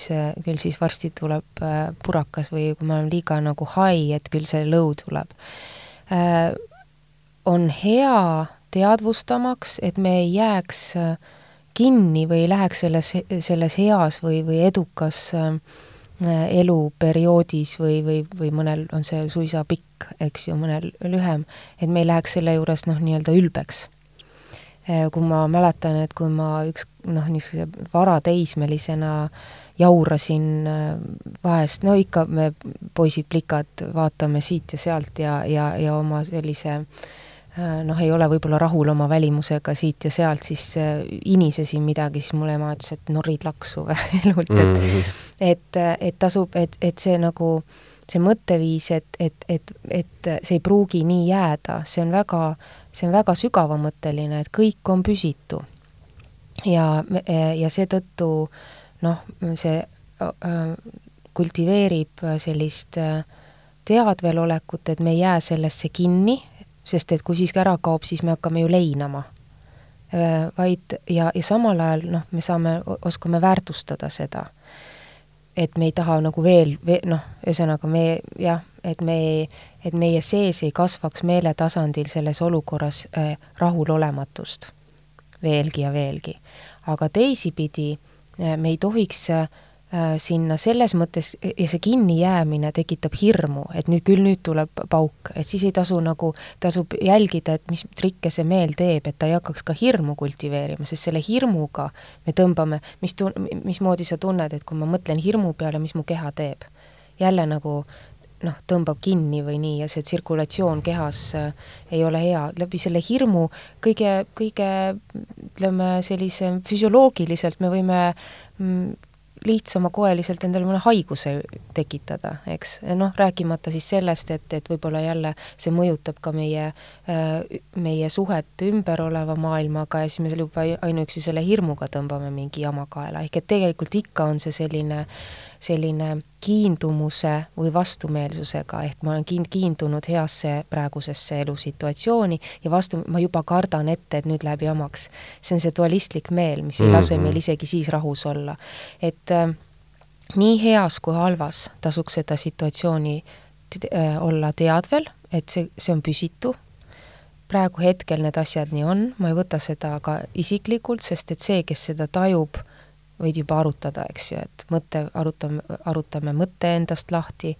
küll siis varsti tuleb äh, purakas või kui me oleme liiga nagu high, et küll see low tuleb, äh, on hea teadvustamaks, et me ei jääks äh, kinni või ei läheks selles, selles heas või, või edukas eluperioodis või, või, või mõnel on see suisa pikk, eks ju, mõnel lühem, et me ei läheks selle juures noh, nii-öelda ülbeks kui ma mäletan, et kui ma üks noh, niisuguse varateismelisena jaurasin äh, vahest, no ikka me poisid-plikad vaatame siit ja sealt ja, ja, ja oma sellise äh, noh, ei ole võib-olla rahul oma välimusega siit ja sealt, siis inisesin midagi, siis mulle ema ütles, et norid laksu elult, et mm -hmm. et, et tasub, et, et see nagu see mõtteviis, et, et, et, et see ei pruugi nii jääda, see on väga see on väga sügavamõtteline, et kõik on püsitu. ja, ja seetõttu noh, see kultiveerib sellist äh, teadvelolekut, et me ei jää sellesse kinni, sest et kui siis ära kaob, siis me hakkame ju leinama äh,. vaid ja, ja samal ajal noh, me saame, oskame väärtustada seda. et me ei taha nagu veel, veel noh, ühesõnaga me jah, et me, et meie sees ei kasvaks meeletasandil selles olukorras äh, rahulolematust veelgi ja veelgi. aga teisipidi äh, me ei tohiks äh, sinna selles mõttes, ja see kinnijäämine tekitab hirmu, et nüüd küll nüüd tuleb pauk, et siis ei tasu nagu, tasub jälgida, et mis trikke see meel teeb, et ta ei hakkaks ka hirmu kultiveerima, sest selle hirmuga me tõmbame, mis tun-, mismoodi sa tunned, et kui ma mõtlen hirmu peale, mis mu keha teeb? jälle nagu noh, tõmbab kinni või nii ja see tsirkulatsioon kehas äh, ei ole hea. läbi selle hirmu kõige, kõige ütleme, sellise füsioloogiliselt me võime mm, lihtsamakoeliselt endale mõne haiguse tekitada, eks. noh, rääkimata siis sellest, et, et võib-olla jälle see mõjutab ka meie, äh, meie suhet ümber oleva maailmaga ja siis me juba ainuüksi selle hirmuga tõmbame mingi jama kaela, ehk et tegelikult ikka on see selline äh, selline kiindumuse või vastumeelsusega, ehk ma olen kiin-, kiindunud heasse praegusesse elusituatsiooni ja vastu, ma juba kardan ette, et nüüd läheb jamaks. see on see dualistlik meel, mis ei lase mm -hmm. meil isegi siis rahus olla. et äh, nii heas kui halvas tasuks seda situatsiooni äh, olla teadvel, et see, see on püsitu, praegu hetkel need asjad nii on, ma ei võta seda ka isiklikult, sest et see, kes seda tajub, võid juba arutada, eks ju, et mõte, arutame, arutame mõtte endast lahti,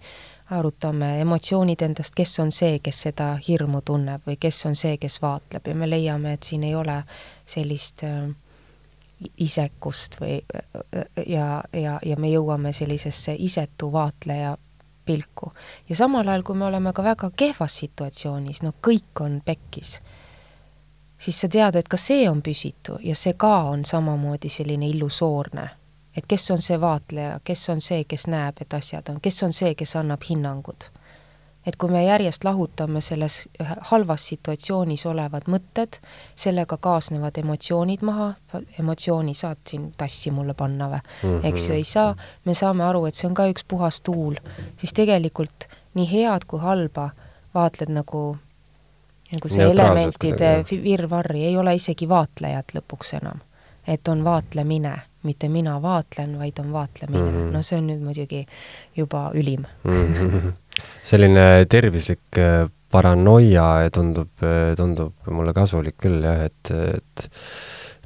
arutame emotsioonid endast, kes on see, kes seda hirmu tunneb või kes on see, kes vaatleb ja me leiame, et siin ei ole sellist äh, isekust või äh, ja, ja, ja me jõuame sellisesse isetu vaatleja pilku. ja samal ajal, kui me oleme ka väga kehvas situatsioonis, no kõik on pekkis siis sa tead, et ka see on püsitu ja see ka on samamoodi selline illusoorne. et kes on see vaatleja, kes on see, kes näeb, et asjad on, kes on see, kes annab hinnangud. et kui me järjest lahutame selles halvas situatsioonis olevad mõtted, sellega kaasnevad emotsioonid maha, emotsiooni saad siin tassi mulle panna või mm, -hmm. eks ju, ei saa, me saame aru, et see on ka üks puhas tuul, siis tegelikult nii head kui halba vaatled nagu nagu see elementide virvarri ei ole isegi vaatlejat lõpuks enam. et on vaatlemine, mitte mina vaatlen, vaid on vaatlemine mm. -hmm. no see on nüüd muidugi juba ülim mm. -hmm. selline tervislik äh, paranoia tundub, äh, tundub mulle kasulik küll jah, et, et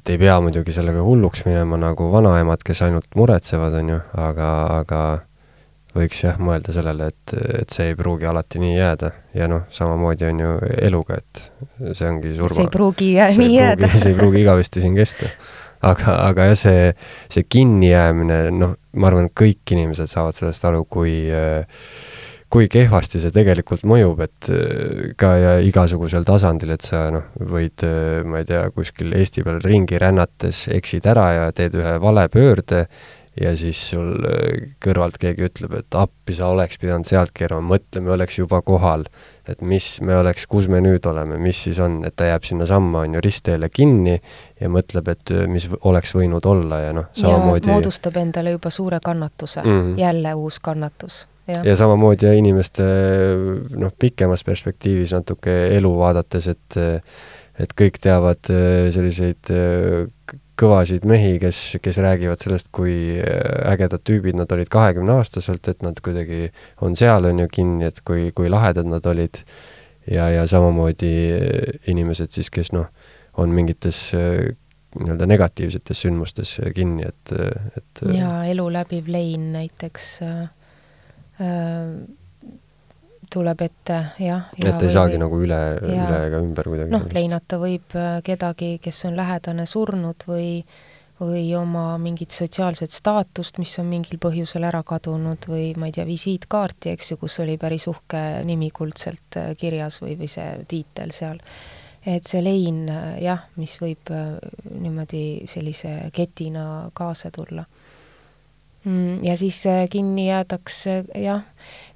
et ei pea muidugi sellega hulluks minema nagu vanaemad, kes ainult muretsevad, on ju, aga, aga võiks jah mõelda sellele, et, et see ei pruugi alati nii jääda ja noh, samamoodi on ju eluga, et see ongi surma. see ei pruugi jää, nii jääda. see ei pruugi igavesti siin kesta. aga, aga jah, see, see kinnijäämine, noh, ma arvan, et kõik inimesed saavad sellest aru, kui kui kehvasti see tegelikult mõjub, et ka ja igasugusel tasandil, et sa noh, võid, ma ei tea, kuskil Eesti peal ringi rännates eksid ära ja teed ühe vale pöörde ja siis sul äh, kõrvalt keegi ütleb, et appi, sa oleks pidanud sealt keerama, mõtle, me oleks juba kohal. et mis me oleks, kus me nüüd oleme, mis siis on, et ta jääb sinnasamma, on ju, ristteele kinni ja mõtleb, et äh, mis oleks võinud olla ja noh, samamoodi ja moodustab endale juba suure kannatuse mm, -hmm. jälle uus kannatus. Ja. ja samamoodi ja inimeste noh, pikemas perspektiivis natuke elu vaadates, et et kõik teavad äh, selliseid kõvasid mehi, kes, kes räägivad sellest, kui äh, ägedad tüübid nad olid kahekümneaastaselt, et nad kuidagi on seal, on ju, kinni, et kui, kui lahedad nad olid. ja, ja samamoodi äh, inimesed siis, kes noh, on mingites äh, nii-öelda negatiivsetes sündmustes kinni, et, et jaa, elu läbiv lein näiteks äh, tuleb ette, jah. et ei või, saagi nagu üle, üle ega ümber kuidagi. noh, leinata võib äh, kedagi, kes on lähedane surnud või, või oma mingit sotsiaalset staatust, mis on mingil põhjusel ära kadunud või ma ei tea, visiitkaarti, eks ju, kus oli päris uhke nimi kuldselt äh, kirjas või, või see tiitel seal. et see lein äh, jah, mis võib niimoodi sellise ketina kaasa tulla ja siis äh, kinni jäädakse jah,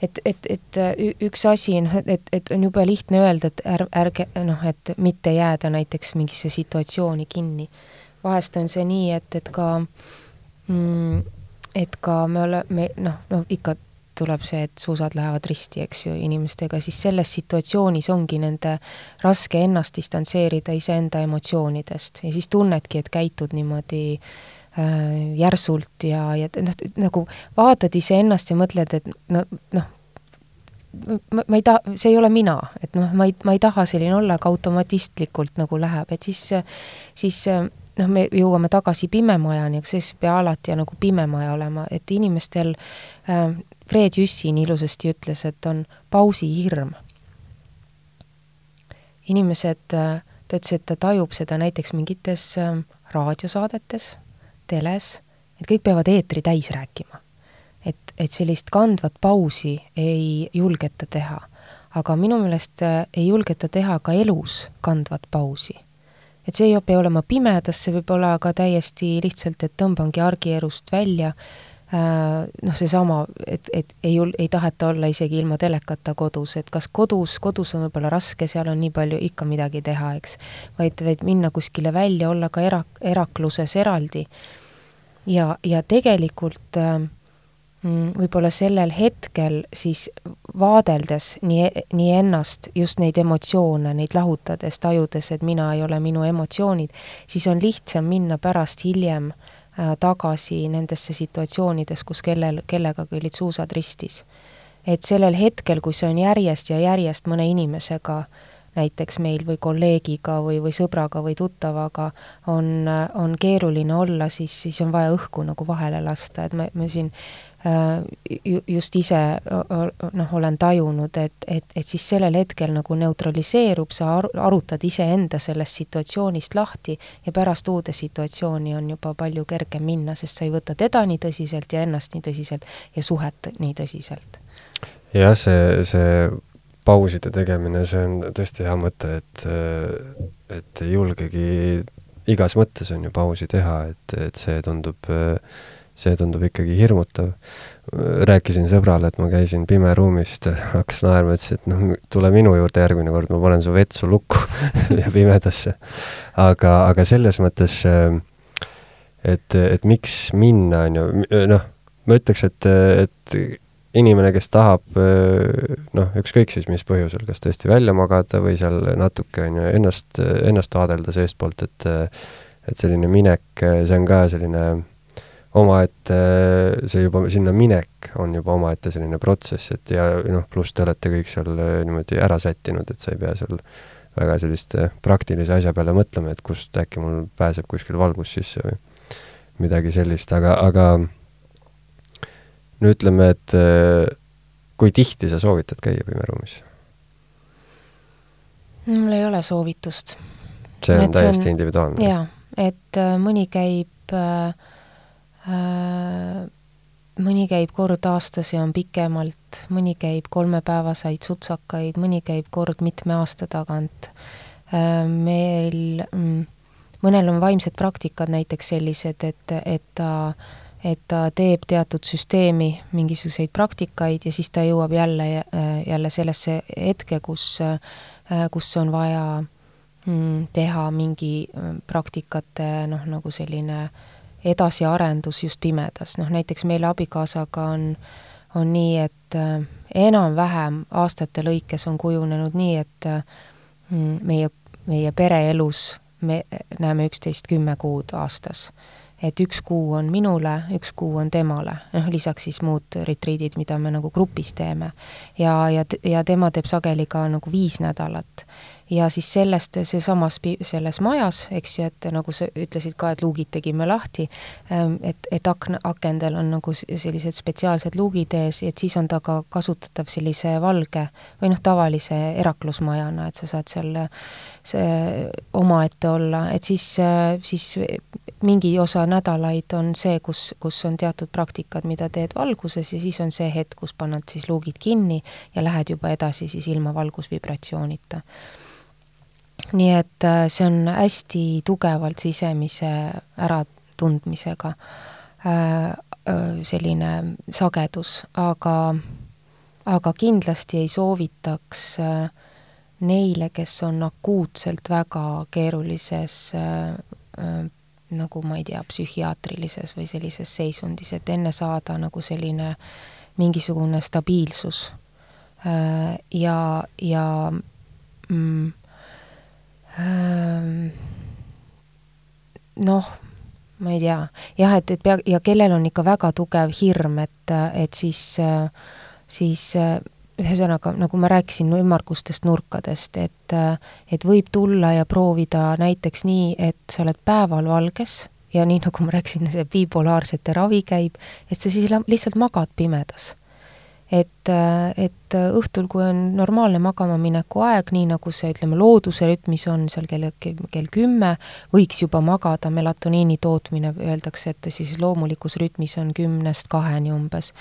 et, et, et äh, üks asi on, et, et on jube lihtne öelda, et är-, ärge noh, et mitte jääda näiteks mingisse situatsiooni kinni. vahest on see nii, et, et ka mm, et ka me oleme, noh, noh ikka tuleb see, et suusad lähevad risti, eks ju, inimestega, siis selles situatsioonis ongi nende raske ennast distantseerida iseenda emotsioonidest ja siis tunnedki, et käitud niimoodi Äh, järsult ja, ja noh, nagu vaatad iseennast ja mõtled, et no noh, ma, ma ei taha, see ei ole mina, et noh, ma ei, ma ei taha selline olla, aga automatistlikult nagu läheb, et siis, siis noh, me jõuame tagasi pimemajani, aga siis ei pea alati nagu pimemaja olema, et inimestel äh,, Fred Jüssin ilusasti ütles, et on pausihirm. inimesed, äh, ta ütles, et ta tajub seda näiteks mingites äh, raadiosaadetes teles, et kõik peavad eetri täis rääkima. et, et sellist kandvat pausi ei julgeta teha. aga minu meelest äh, ei julgeta teha ka elus kandvat pausi. et see ei pea olema pimedas, see võib olla ka täiesti lihtsalt, et tõmbangi argielust välja äh, noh, seesama, et, et ei, ei taheta olla isegi ilma telekata kodus, et kas kodus, kodus on võib-olla raske, seal on nii palju ikka midagi teha, eks, vaid, vaid minna kuskile välja, olla ka era-, erakluses eraldi ja, ja tegelikult äh, mm, võib-olla sellel hetkel siis vaadeldes nii, nii ennast, just neid emotsioone, neid lahutades, tajudes, et mina ei ole minu emotsioonid, siis on lihtsam minna pärast hiljem äh, tagasi nendesse situatsioonides, kus kellel, kellegagi olid suusad ristis. et sellel hetkel, kui see on järjest ja järjest mõne inimesega äh, näiteks meil või kolleegiga või, või sõbraga või tuttavaga on, on keeruline olla, siis, siis on vaja õhku nagu vahele lasta, et me, me siin äh, just ise noh, olen tajunud, et, et, et siis sellel hetkel nagu neutraliseerub, sa ar arutad iseenda sellest situatsioonist lahti ja pärast uude situatsiooni on juba palju kergem minna, sest sa ei võta teda nii tõsiselt ja ennast nii tõsiselt ja suhet nii tõsiselt. jah, see, see pauside tegemine, see on tõesti hea mõte, et, et ei julgegi, igas mõttes on ju pausi teha, et, et see tundub, see tundub ikkagi hirmutav. rääkisin sõbrale, et ma käisin pimeruumist, hakkas naerma, ütles, et noh, tule minu juurde järgmine kord, ma panen su vetsu lukku ja pimedasse. aga, aga selles mõttes, et, et miks minna, on ju, noh, ma ütleks, et, et inimene, kes tahab noh, ükskõik siis mis põhjusel, kas tõesti välja magada või seal natuke, on ju, ennast, ennast vaadelda seestpoolt, et et selline minek, see on ka selline omaette, see juba, sinna minek on juba omaette selline protsess, et ja noh, pluss te olete kõik seal niimoodi ära sättinud, et sa ei pea seal väga selliste praktilise asja peale mõtlema, et kust äkki mul pääseb kuskil valgus sisse või midagi sellist, aga, aga no ütleme, et äh, kui tihti sa soovitad käia pimeruumis? mul ei ole soovitust. see on et täiesti see on, individuaalne? jaa, et äh, mõni käib äh, äh, mõni käib kord aastas ja on pikemalt, mõni käib kolmepäevaseid sutsakaid, mõni käib kord mitme aasta tagant äh,. meil mm, mõnel on vaimsed praktikad näiteks sellised, et, et ta et ta teeb teatud süsteemi mingisuguseid praktikaid ja siis ta jõuab jälle, jälle sellesse hetke, kus, kus on vaja mm, teha mingi praktikate noh, nagu selline edasiarendus just pimedas, noh näiteks meil abikaasaga on, on nii, et enam-vähem aastate lõikes on kujunenud nii, et mm, meie, meie pereelus me näeme üksteist kümme kuud aastas. Et üks kuu on minule, üks kuu on temale, noh lisaks siis muud retriidid, mida me nagu grupis teeme. ja, ja, ja tema teeb sageli ka nagu viis nädalat ja siis sellest, seesamas selles majas, eks ju, et nagu sa ütlesid ka, et luugid tegime lahti, ähm, et, et akna, akendel on nagu sellised spetsiaalsed luugid ees, et siis on ta ka kasutatav sellise valge või noh, tavalise eraklusmajana, et sa saad seal see omaette olla, et siis, siis mingi osa nädalaid on see, kus, kus on teatud praktikad, mida teed valguses ja siis on see hetk, kus pannad siis luugid kinni ja lähed juba edasi siis ilma valgusvibratsioonita nii et äh, see on hästi tugevalt sisemise äratundmisega äh, äh, selline sagedus, aga, aga kindlasti ei soovitaks neile, kes on akuutselt väga keerulises nagu ma ei tea, psühhiaatrilises või sellises seisundis, et enne saada nagu selline mingisugune stabiilsus ja, ja mm, noh, ma ei tea, jah, et, et pea, ja kellel on ikka väga tugev hirm, et, et siis, siis ühesõnaga, nagu ma rääkisin ümmargustest nurkadest, et, et võib tulla ja proovida näiteks nii, et sa oled päeval valges ja nii, nagu ma rääkisin, see bipolaarsete ravi käib, et sa siis lihtsalt magad pimedas et, et õhtul, kui on normaalne magama mineku aeg, nii nagu see, ütleme, looduse rütmis on seal kell, kell kümme, võiks juba magada, melatoniini tootmine, öeldakse, et siis loomulikus rütmis on kümnest kaheni umbes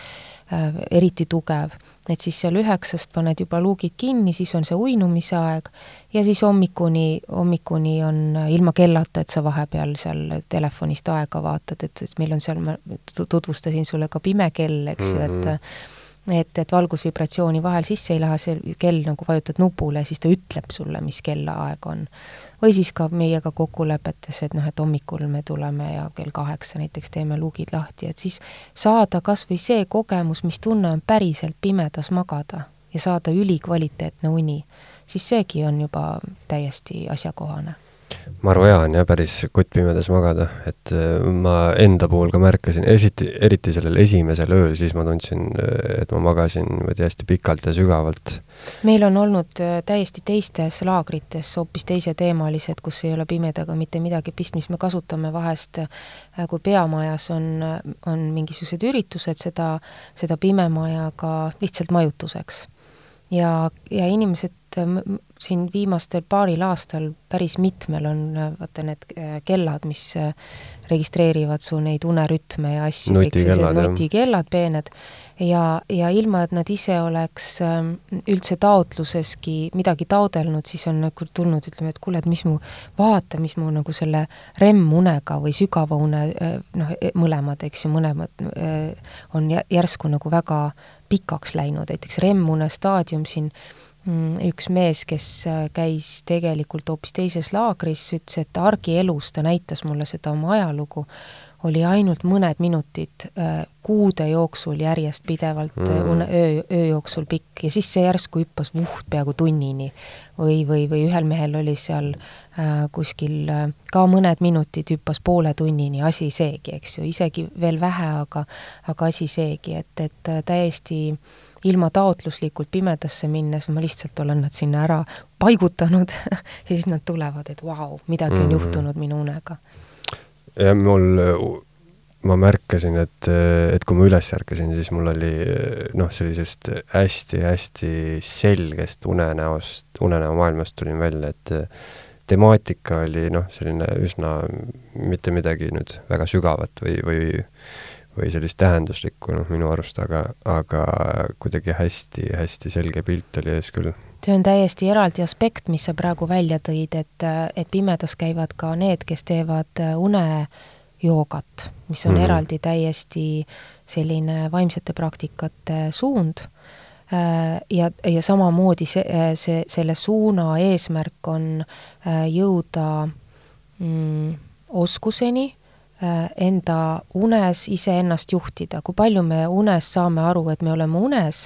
äh,, eriti tugev. et siis seal üheksast paned juba luugid kinni, siis on see uinumise aeg ja siis hommikuni, hommikuni on ilma kellata, et sa vahepeal seal telefonist aega vaatad, et, et meil on seal, ma tutvustasin sulle ka pime kell, eks ju mm -hmm., et mhm et, et valgusvibratsiooni vahel sisse ei lähe, see kell nagu vajutad nupule siis ta ütleb sulle, mis kellaaeg on. või siis ka meiega kokkulepetes, et noh, et hommikul me tuleme ja kell kaheksa näiteks teeme lugid lahti, et siis saada kas või see kogemus, mis tunne on päriselt pimedas magada ja saada ülikvaliteetne uni, siis seegi on juba täiesti asjakohane maru hea on jah, päris kottpimedas magada, et äh, ma enda puhul ka märkasin, esiti, eriti sellel esimesel ööl, siis ma tundsin, äh, et ma magasin niimoodi hästi pikalt ja sügavalt. meil on olnud äh, täiesti teistes laagrites hoopis teiseteemalised, kus ei ole pimedaga mitte midagi pistmist, me kasutame vahest, kui peamajas on, on mingisugused üritused, seda, seda pimemaja ka lihtsalt majutuseks ja, ja inimesed siin viimastel paaril aastal päris mitmel on vaata need äh, kellad, mis äh, registreerivad su neid unerütme ja asju, kõik sellised nutikellad, peened, ja, ja ilma, et nad ise oleks ähm, üldse taotluseski midagi taodelnud, siis on nagu tulnud, ütleme, et kuule, et mis mu, vaata, mis mu nagu selle REM-unega või sügava une, äh, noh, e, mõlemad, eks ju, mõlemad on järsku nagu väga pikaks läinud, näiteks REM-une staadium siin Mm, üks mees, kes äh, käis tegelikult hoopis teises laagris, ütles, et argielus, ta näitas mulle seda oma ajalugu, oli ainult mõned minutid äh, kuude jooksul järjest pidevalt äh, mm. -hmm. öö, öö jooksul pikk ja siis see järsku hüppas vuht peaaegu tunnini. või, või, või ühel mehel oli seal äh, kuskil äh, ka mõned minutid hüppas poole tunnini, asi seegi, eks ju, isegi veel vähe, aga aga asi seegi, et, et täiesti äh, ilma taotluslikult pimedasse minnes, ma lihtsalt olen nad sinna ära paigutanud ja siis nad tulevad, et vau, midagi on mm juhtunud minu unega. Ja mul, ma märkasin, et, et kui ma üles ärkasin, siis mul oli noh, sellisest hästi-hästi selgest unenäost, unenäomaailmast tulin välja, et temaatika oli noh, selline üsna mitte midagi nüüd väga sügavat või, või või sellist tähenduslikku, noh, minu arust, aga, aga kuidagi hästi-hästi selge pilt oli ees küll. See on täiesti eraldi aspekt, mis sa praegu välja tõid, et, et pimedas käivad ka need, kes teevad une joogat, mis on mm. -hmm. eraldi täiesti selline vaimsete praktikate suund Äh, ja, ja samamoodi see, see, selle suuna eesmärk on äh, jõuda mm, oskuseni äh, enda unes iseennast juhtida, kui palju me unes saame aru, et me oleme unes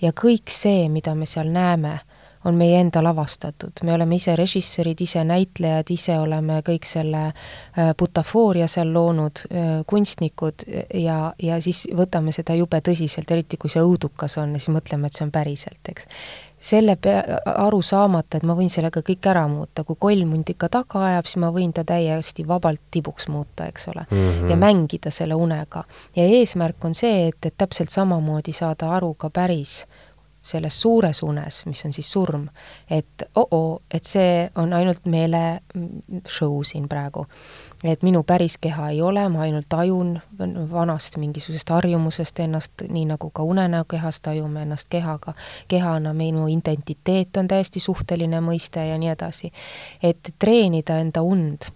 ja kõik see, mida me seal näeme, on meie enda lavastatud, me oleme ise režissöörid, ise näitlejad, ise oleme kõik selle äh, butafooria seal loonud, kunstnikud ja, ja siis võtame seda jube tõsiselt, eriti kui see õudukas on ja siis mõtleme, et see on päriselt, eks. selle pea, aru saamata, et ma võin sellega kõik ära muuta, kui koll mind ikka taga ajab, siis ma võin ta täiesti vabalt tibuks muuta, eks ole mm. -hmm. ja mängida selle unega. ja eesmärk on see, et, et täpselt samamoodi saada aru ka päris selles suures unes, mis on siis surm, et oo, et see on ainult meele show siin praegu. et minu päris keha ei ole, ma ainult tajun vanast mingisugusest harjumusest ennast, nii nagu ka unenäo kehas tajume ennast kehaga, kehana minu identiteet on täiesti suhteline mõiste ja nii edasi. et treenida enda und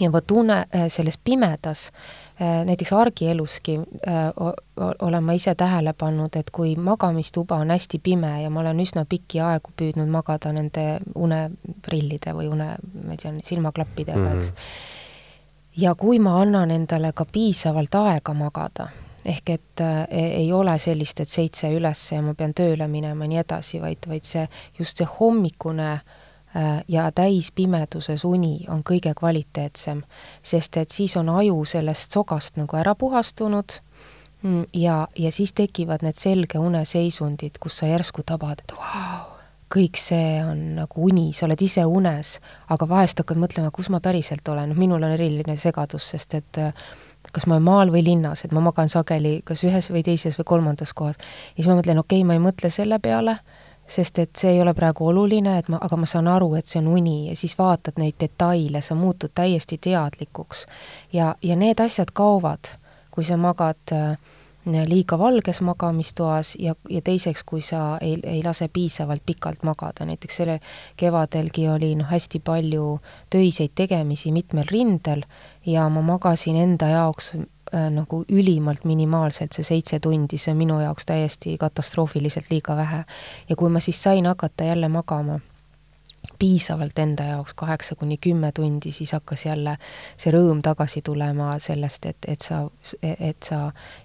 ja vot une selles pimedas näiteks argieluski olen ma ise tähele pannud, et kui magamistuba on hästi pime ja ma olen üsna pikki aegu püüdnud magada nende uneprillide või une, ma ei tea, silmaklappidega mm, -hmm. eks. ja kui ma annan endale ka piisavalt aega magada, ehk et äh, ei ole sellist, et seitse üles ja ma pean tööle minema ja nii edasi, vaid, vaid see, just see hommikune äh, ja täispimeduses uni on kõige kvaliteetsem, sest et siis on aju sellest sogast nagu ära puhastunud ja, ja siis tekivad need selge uneseisundid, kus sa järsku tabad, et vau, kõik see on nagu uni, sa oled ise unes, aga vahest hakkad mõtlema, kus ma päriselt olen, noh minul on eriline segadus, sest et kas ma olen maal või linnas, et ma magan sageli kas ühes või teises või kolmandas kohas. ja siis ma mõtlen, okei okay,, ma ei mõtle selle peale sest et see ei ole praegu oluline, et ma, aga ma saan aru, et see on uni ja siis vaatad neid detaile, sa muutud täiesti teadlikuks. ja, ja need asjad kaovad, kui sa magad äh, liiga valges magamistoas ja, ja teiseks, kui sa ei, ei lase piisavalt pikalt magada, näiteks selle kevadelgi oli noh, hästi palju töiseid tegemisi mitmel rindel ja ma magasin enda jaoks nagu ülimalt minimaalselt, see seitse tundi, see on minu jaoks täiesti katastroofiliselt liiga vähe. ja kui ma siis sain hakata jälle magama piisavalt enda jaoks, kaheksa kuni kümme tundi, siis hakkas jälle see rõõm tagasi tulema sellest, et, et sa, et sa,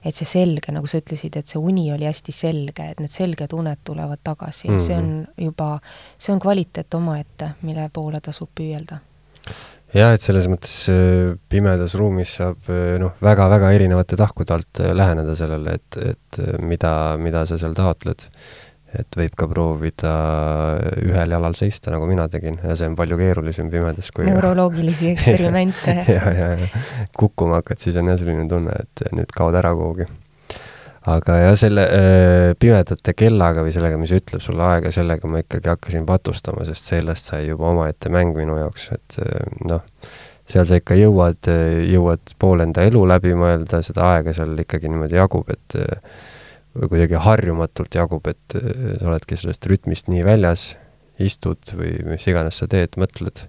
et see selge, nagu sa ütlesid, et see uni oli hästi selge, et need selged uned tulevad tagasi mm, -hmm. see on juba, see on kvaliteet omaette, mille poole tasub püüelda jah, et selles mõttes pimedas ruumis saab noh, väga-väga erinevate tahkude alt läheneda sellele, et, et mida, mida sa seal taotled. Et võib ka proovida ühel jalal seista, nagu mina tegin, ja see on palju keerulisem pimedas kui neuroloogilisi eksperimente. Ja, ja, ja. Kukkuma hakkad, siis on jah selline tunne, et nüüd kaod ära kuhugi. Aga jah, selle äh, pimedate kellaga või sellega, mis ütleb sulle aega, sellega ma ikkagi hakkasin patustama, sest sellest sai juba omaette mäng minu jaoks, et noh, seal sa ikka jõuad, jõuad pool enda elu läbi mõelda, seda aega seal ikkagi niimoodi jagub, et kuidagi harjumatult jagub, et sa oledki sellest rütmist nii väljas, istud või mis iganes sa teed, mõtled.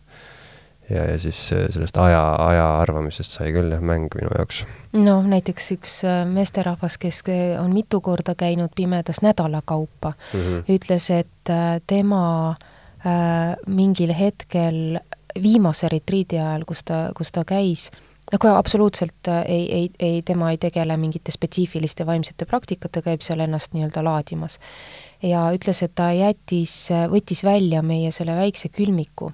Ja, ja siis sellest aja, aja arvamisest sai küll jah, mäng minu jaoks. noh, näiteks üks meesterahvas, kes on mitu korda käinud pimedas nädala kaupa mm, -hmm. ütles, et tema äh, mingil hetkel viimase retriidi ajal, kus ta, kus ta käis, aga absoluutselt ei, ei, ei, tema ei tegele mingite spetsiifiliste vaimsete praktikatega, käib seal ennast nii-öelda laadimas. ja ütles, et ta jättis, võttis välja meie selle väikse külmiku,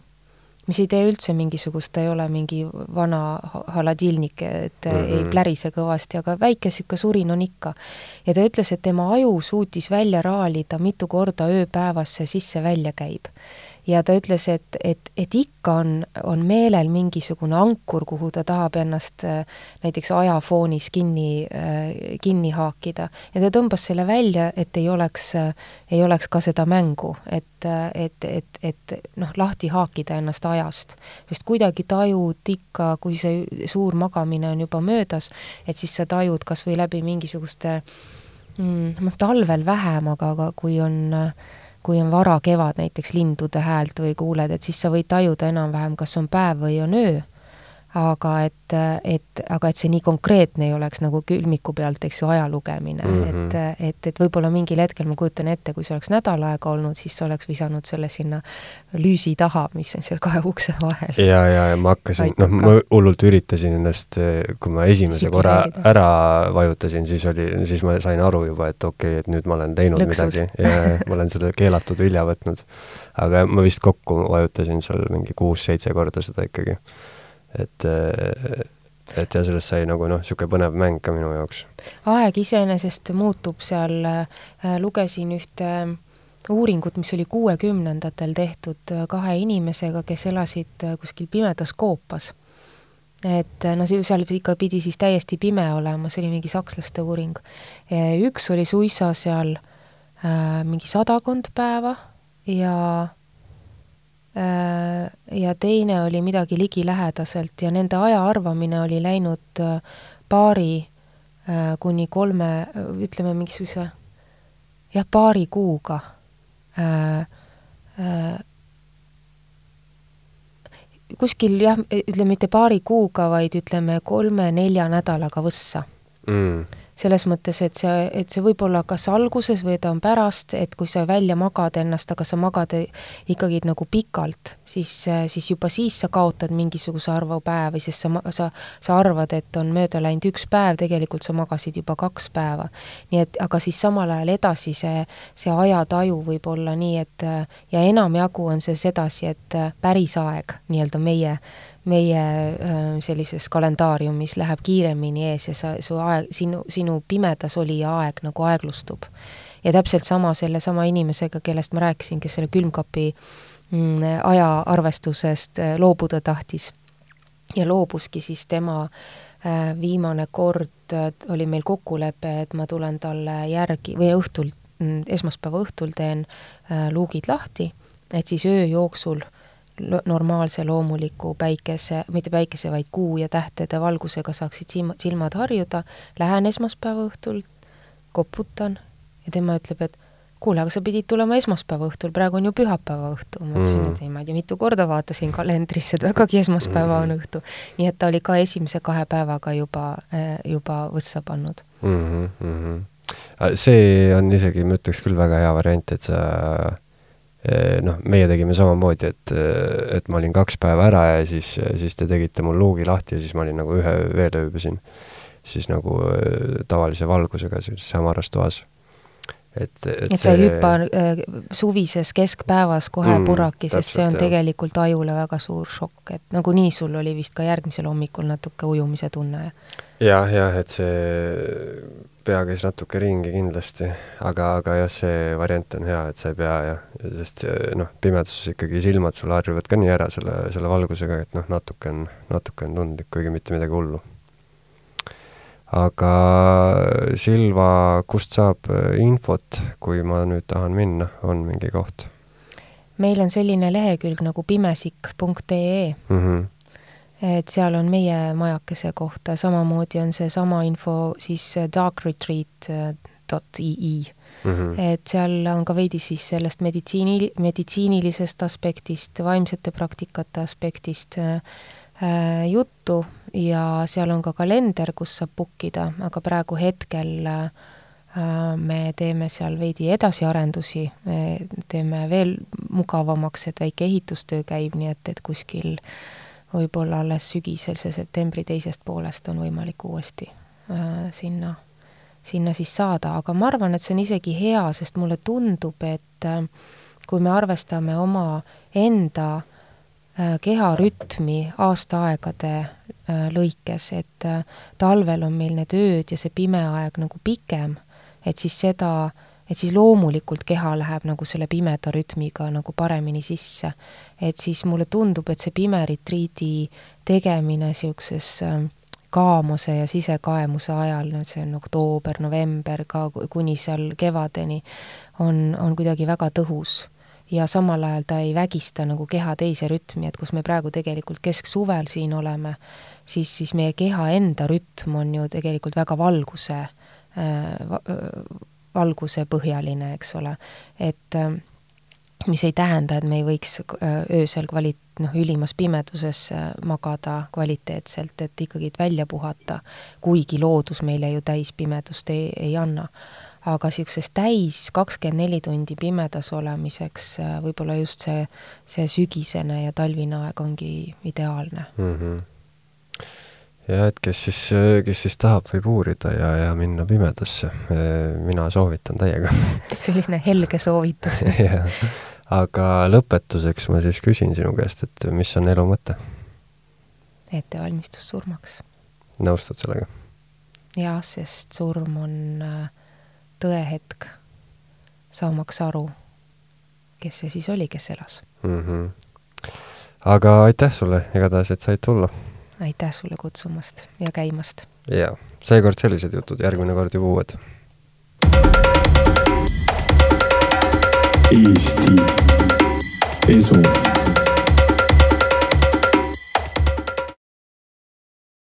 mis ei tee üldse mingisugust, ta ei ole mingi vana haladilnik, et mm -hmm. ei plärise kõvasti, aga väike niisugune surin on ikka. ja ta ütles, et tema aju suutis välja raalida mitu korda ööpäevas see sisse-välja käib ja ta ütles, et, et, et ikka on, on meelel mingisugune ankur, kuhu ta tahab ennast äh, näiteks ajafoonis kinni, äh, kinni haakida. ja ta tõmbas selle välja, et ei oleks, äh, ei oleks ka seda mängu, et, et, et, et noh, lahti haakida ennast ajast. sest kuidagi tajud ikka, kui see suur magamine on juba möödas, et siis sa tajud kas või läbi mingisuguste mm, noh, talvel vähem, aga, aga kui on äh, kui on varakevad näiteks lindude häält või kuuled, et siis sa võid tajuda enam-vähem, kas on päev või on öö. Aga et, et, aga et see nii konkreetne ei oleks nagu külmiku pealt, eks ju, aja lugemine mm, -hmm. et, et, et võib-olla mingil hetkel ma kujutan ette, kui see oleks nädal aega olnud, siis oleks visanud selle sinna lüüsi taha, mis on seal kahe ukse vahel. ja, ja, ja ma hakkasin, noh, ma hullult üritasin ennast, kui ma esimese Sipi korra ära vajutasin, siis oli, siis ma sain aru juba, et okei okay,, et nüüd ma olen teinud Lõksus. midagi ja ma olen selle keelatud vilja võtnud. aga ma vist kokku vajutasin seal mingi kuus-seitse korda seda ikkagi et, et ja sellest sai nagu noh, niisugune põnev mäng ka minu jaoks. aeg iseenesest muutub seal äh,, lugesin ühte äh, uuringut, mis oli kuuekümnendatel tehtud kahe inimesega, kes elasid kuskil pimedas koopas. et no see seal ikka pidi siis täiesti pime olema, see oli mingi sakslaste uuring. üks oli suisa seal äh, mingi sadakond päeva ja ja teine oli midagi ligilähedaselt ja nende aja arvamine oli läinud äh, paari äh, kuni kolme, ütleme mingisuguse jah, paari kuuga. Kuskil jah, ütleme mitte paari kuuga, vaid ütleme kolme-nelja nädalaga võssa. Mm selles mõttes, et see, et see võib olla kas alguses või ta on pärast, et kui sa välja magad ennast, aga sa magad ikkagi nagu pikalt, siis, siis juba siis sa kaotad mingisuguse arvu päevi, sest sa, sa, sa arvad, et on mööda läinud üks päev, tegelikult sa magasid juba kaks päeva. nii et, aga siis samal ajal edasi see, see ajataju võib olla nii, et ja enamjagu on see sedasi, et päris aeg, nii-öelda meie meie äh, sellises kalendaariumis läheb kiiremini ees ja sa, su aeg, sinu, sinu pimedas olija aeg nagu aeglustub. ja täpselt sama sellesama inimesega, kellest ma rääkisin, kes selle külmkapi mm, ajaarvestusest äh, loobuda tahtis ja loobuski, siis tema äh, viimane kord oli meil kokkulepe, et ma tulen talle järgi või õhtul, mm, esmaspäeva õhtul teen luugid lahti, et siis öö jooksul äh, normaalse loomuliku päikese, mitte päikese, vaid kuu ja tähtede valgusega saaksid silma, silmad harjuda, lähen esmaspäeva õhtul, koputan ja tema ütleb, et kuule, aga sa pidid tulema esmaspäeva õhtul, praegu on ju pühapäeva õhtu. ma ütlesin mm., et ei, ma ei tea, mitu korda vaatasin kalendrisse, et vägagi esmaspäeva on õhtu. nii et ta oli ka esimese kahe päevaga juba, eh, juba võssa pannud mm. -hmm. see on isegi, ma ütleks küll väga hea variant, et sa noh, meie tegime samamoodi, et, et ma olin kaks päeva ära ja siis, siis te tegite mul luugi lahti ja siis ma olin nagu ühe veel ööbisin. siis nagu eh, tavalise valgusega sellises hämaras toas. et, et, et sa ei hüppa äh, suvises keskpäevas kohe mm, puraki, sest see on jah. tegelikult ajule väga suur šokk, et nagunii sul oli vist ka järgmisel hommikul natuke ujumise tunne. jah, jah, et see pea käis natuke ringi kindlasti, aga, aga jah, see variant on hea, et sa ei pea jah, sest noh, pimeduses ikkagi silmad sul harjuvad ka nii ära selle, selle valgusega, et noh, natuke on, natuke on tundlik, kuigi mitte midagi hullu. aga Silva, kust saab infot, kui ma nüüd tahan minna, on mingi koht? meil on selline lehekülg nagu pimesik.ee mm. -hmm et seal on meie majakese kohta, samamoodi on seesama info siis äh, darkretreat.ee mm. -hmm. et seal on ka veidi siis sellest meditsiini, meditsiinilisest aspektist, vaimsete praktikate aspektist äh, äh, juttu ja seal on ka kalender, kus saab book ida, aga praegu hetkel äh, me teeme seal veidi edasiarendusi, teeme veel mugavamaks, et väike ehitustöö käib, nii et, et kuskil äh, võib-olla alles sügiselse septembri teisest poolest on võimalik uuesti äh, sinna, sinna siis saada, aga ma arvan, et see on isegi hea, sest mulle tundub, et äh, kui me arvestame oma enda äh, keharütmi aastaaegade äh, lõikes, et äh, talvel on meil need ööd ja see pime aeg nagu pikem, et siis seda äh, et siis loomulikult keha läheb nagu selle pimeda rütmiga nagu paremini sisse. et siis mulle tundub, et see pime retriidi tegemine niisuguses ähm, kaamuse ja sisekaemuse ajal, nüüd see on oktoober, november ka kuni seal kevadeni, on, on kuidagi väga tõhus. ja samal ajal ta ei vägista nagu keha teise rütmi, et kus me praegu tegelikult kesksuvel siin oleme, siis, siis meie keha enda rütm on ju tegelikult väga valguse äh, valgusepõhjaline, eks ole, et mis ei tähenda, et me ei võiks äh, öösel kvali-, noh, ülimas pimeduses äh, magada kvaliteetselt, et ikkagi välja puhata, kuigi loodus meile ju täispimedust ei, ei anna. aga niisuguses täis kakskümmend neli tundi pimedas olemiseks äh, võib-olla just see, see sügisene ja talvine aeg ongi ideaalne mm. -hmm ja et kes siis, kes siis tahab, võib uurida ja, ja minna pimedasse. mina soovitan täiega selline helge soovitus aga lõpetuseks ma siis küsin sinu käest, et mis on elu mõte? ettevalmistus surmaks. nõustud sellega? jah, sest surm on äh, tõehetk, saamaks aru, kes see siis oli, kes elas mm. -hmm. aga aitäh sulle igatahes, et said tulla! Aitäh sulle kutsumast ja käimast! jaa, seekord sellised jutud, järgmine kord juba uued. Eesti Esu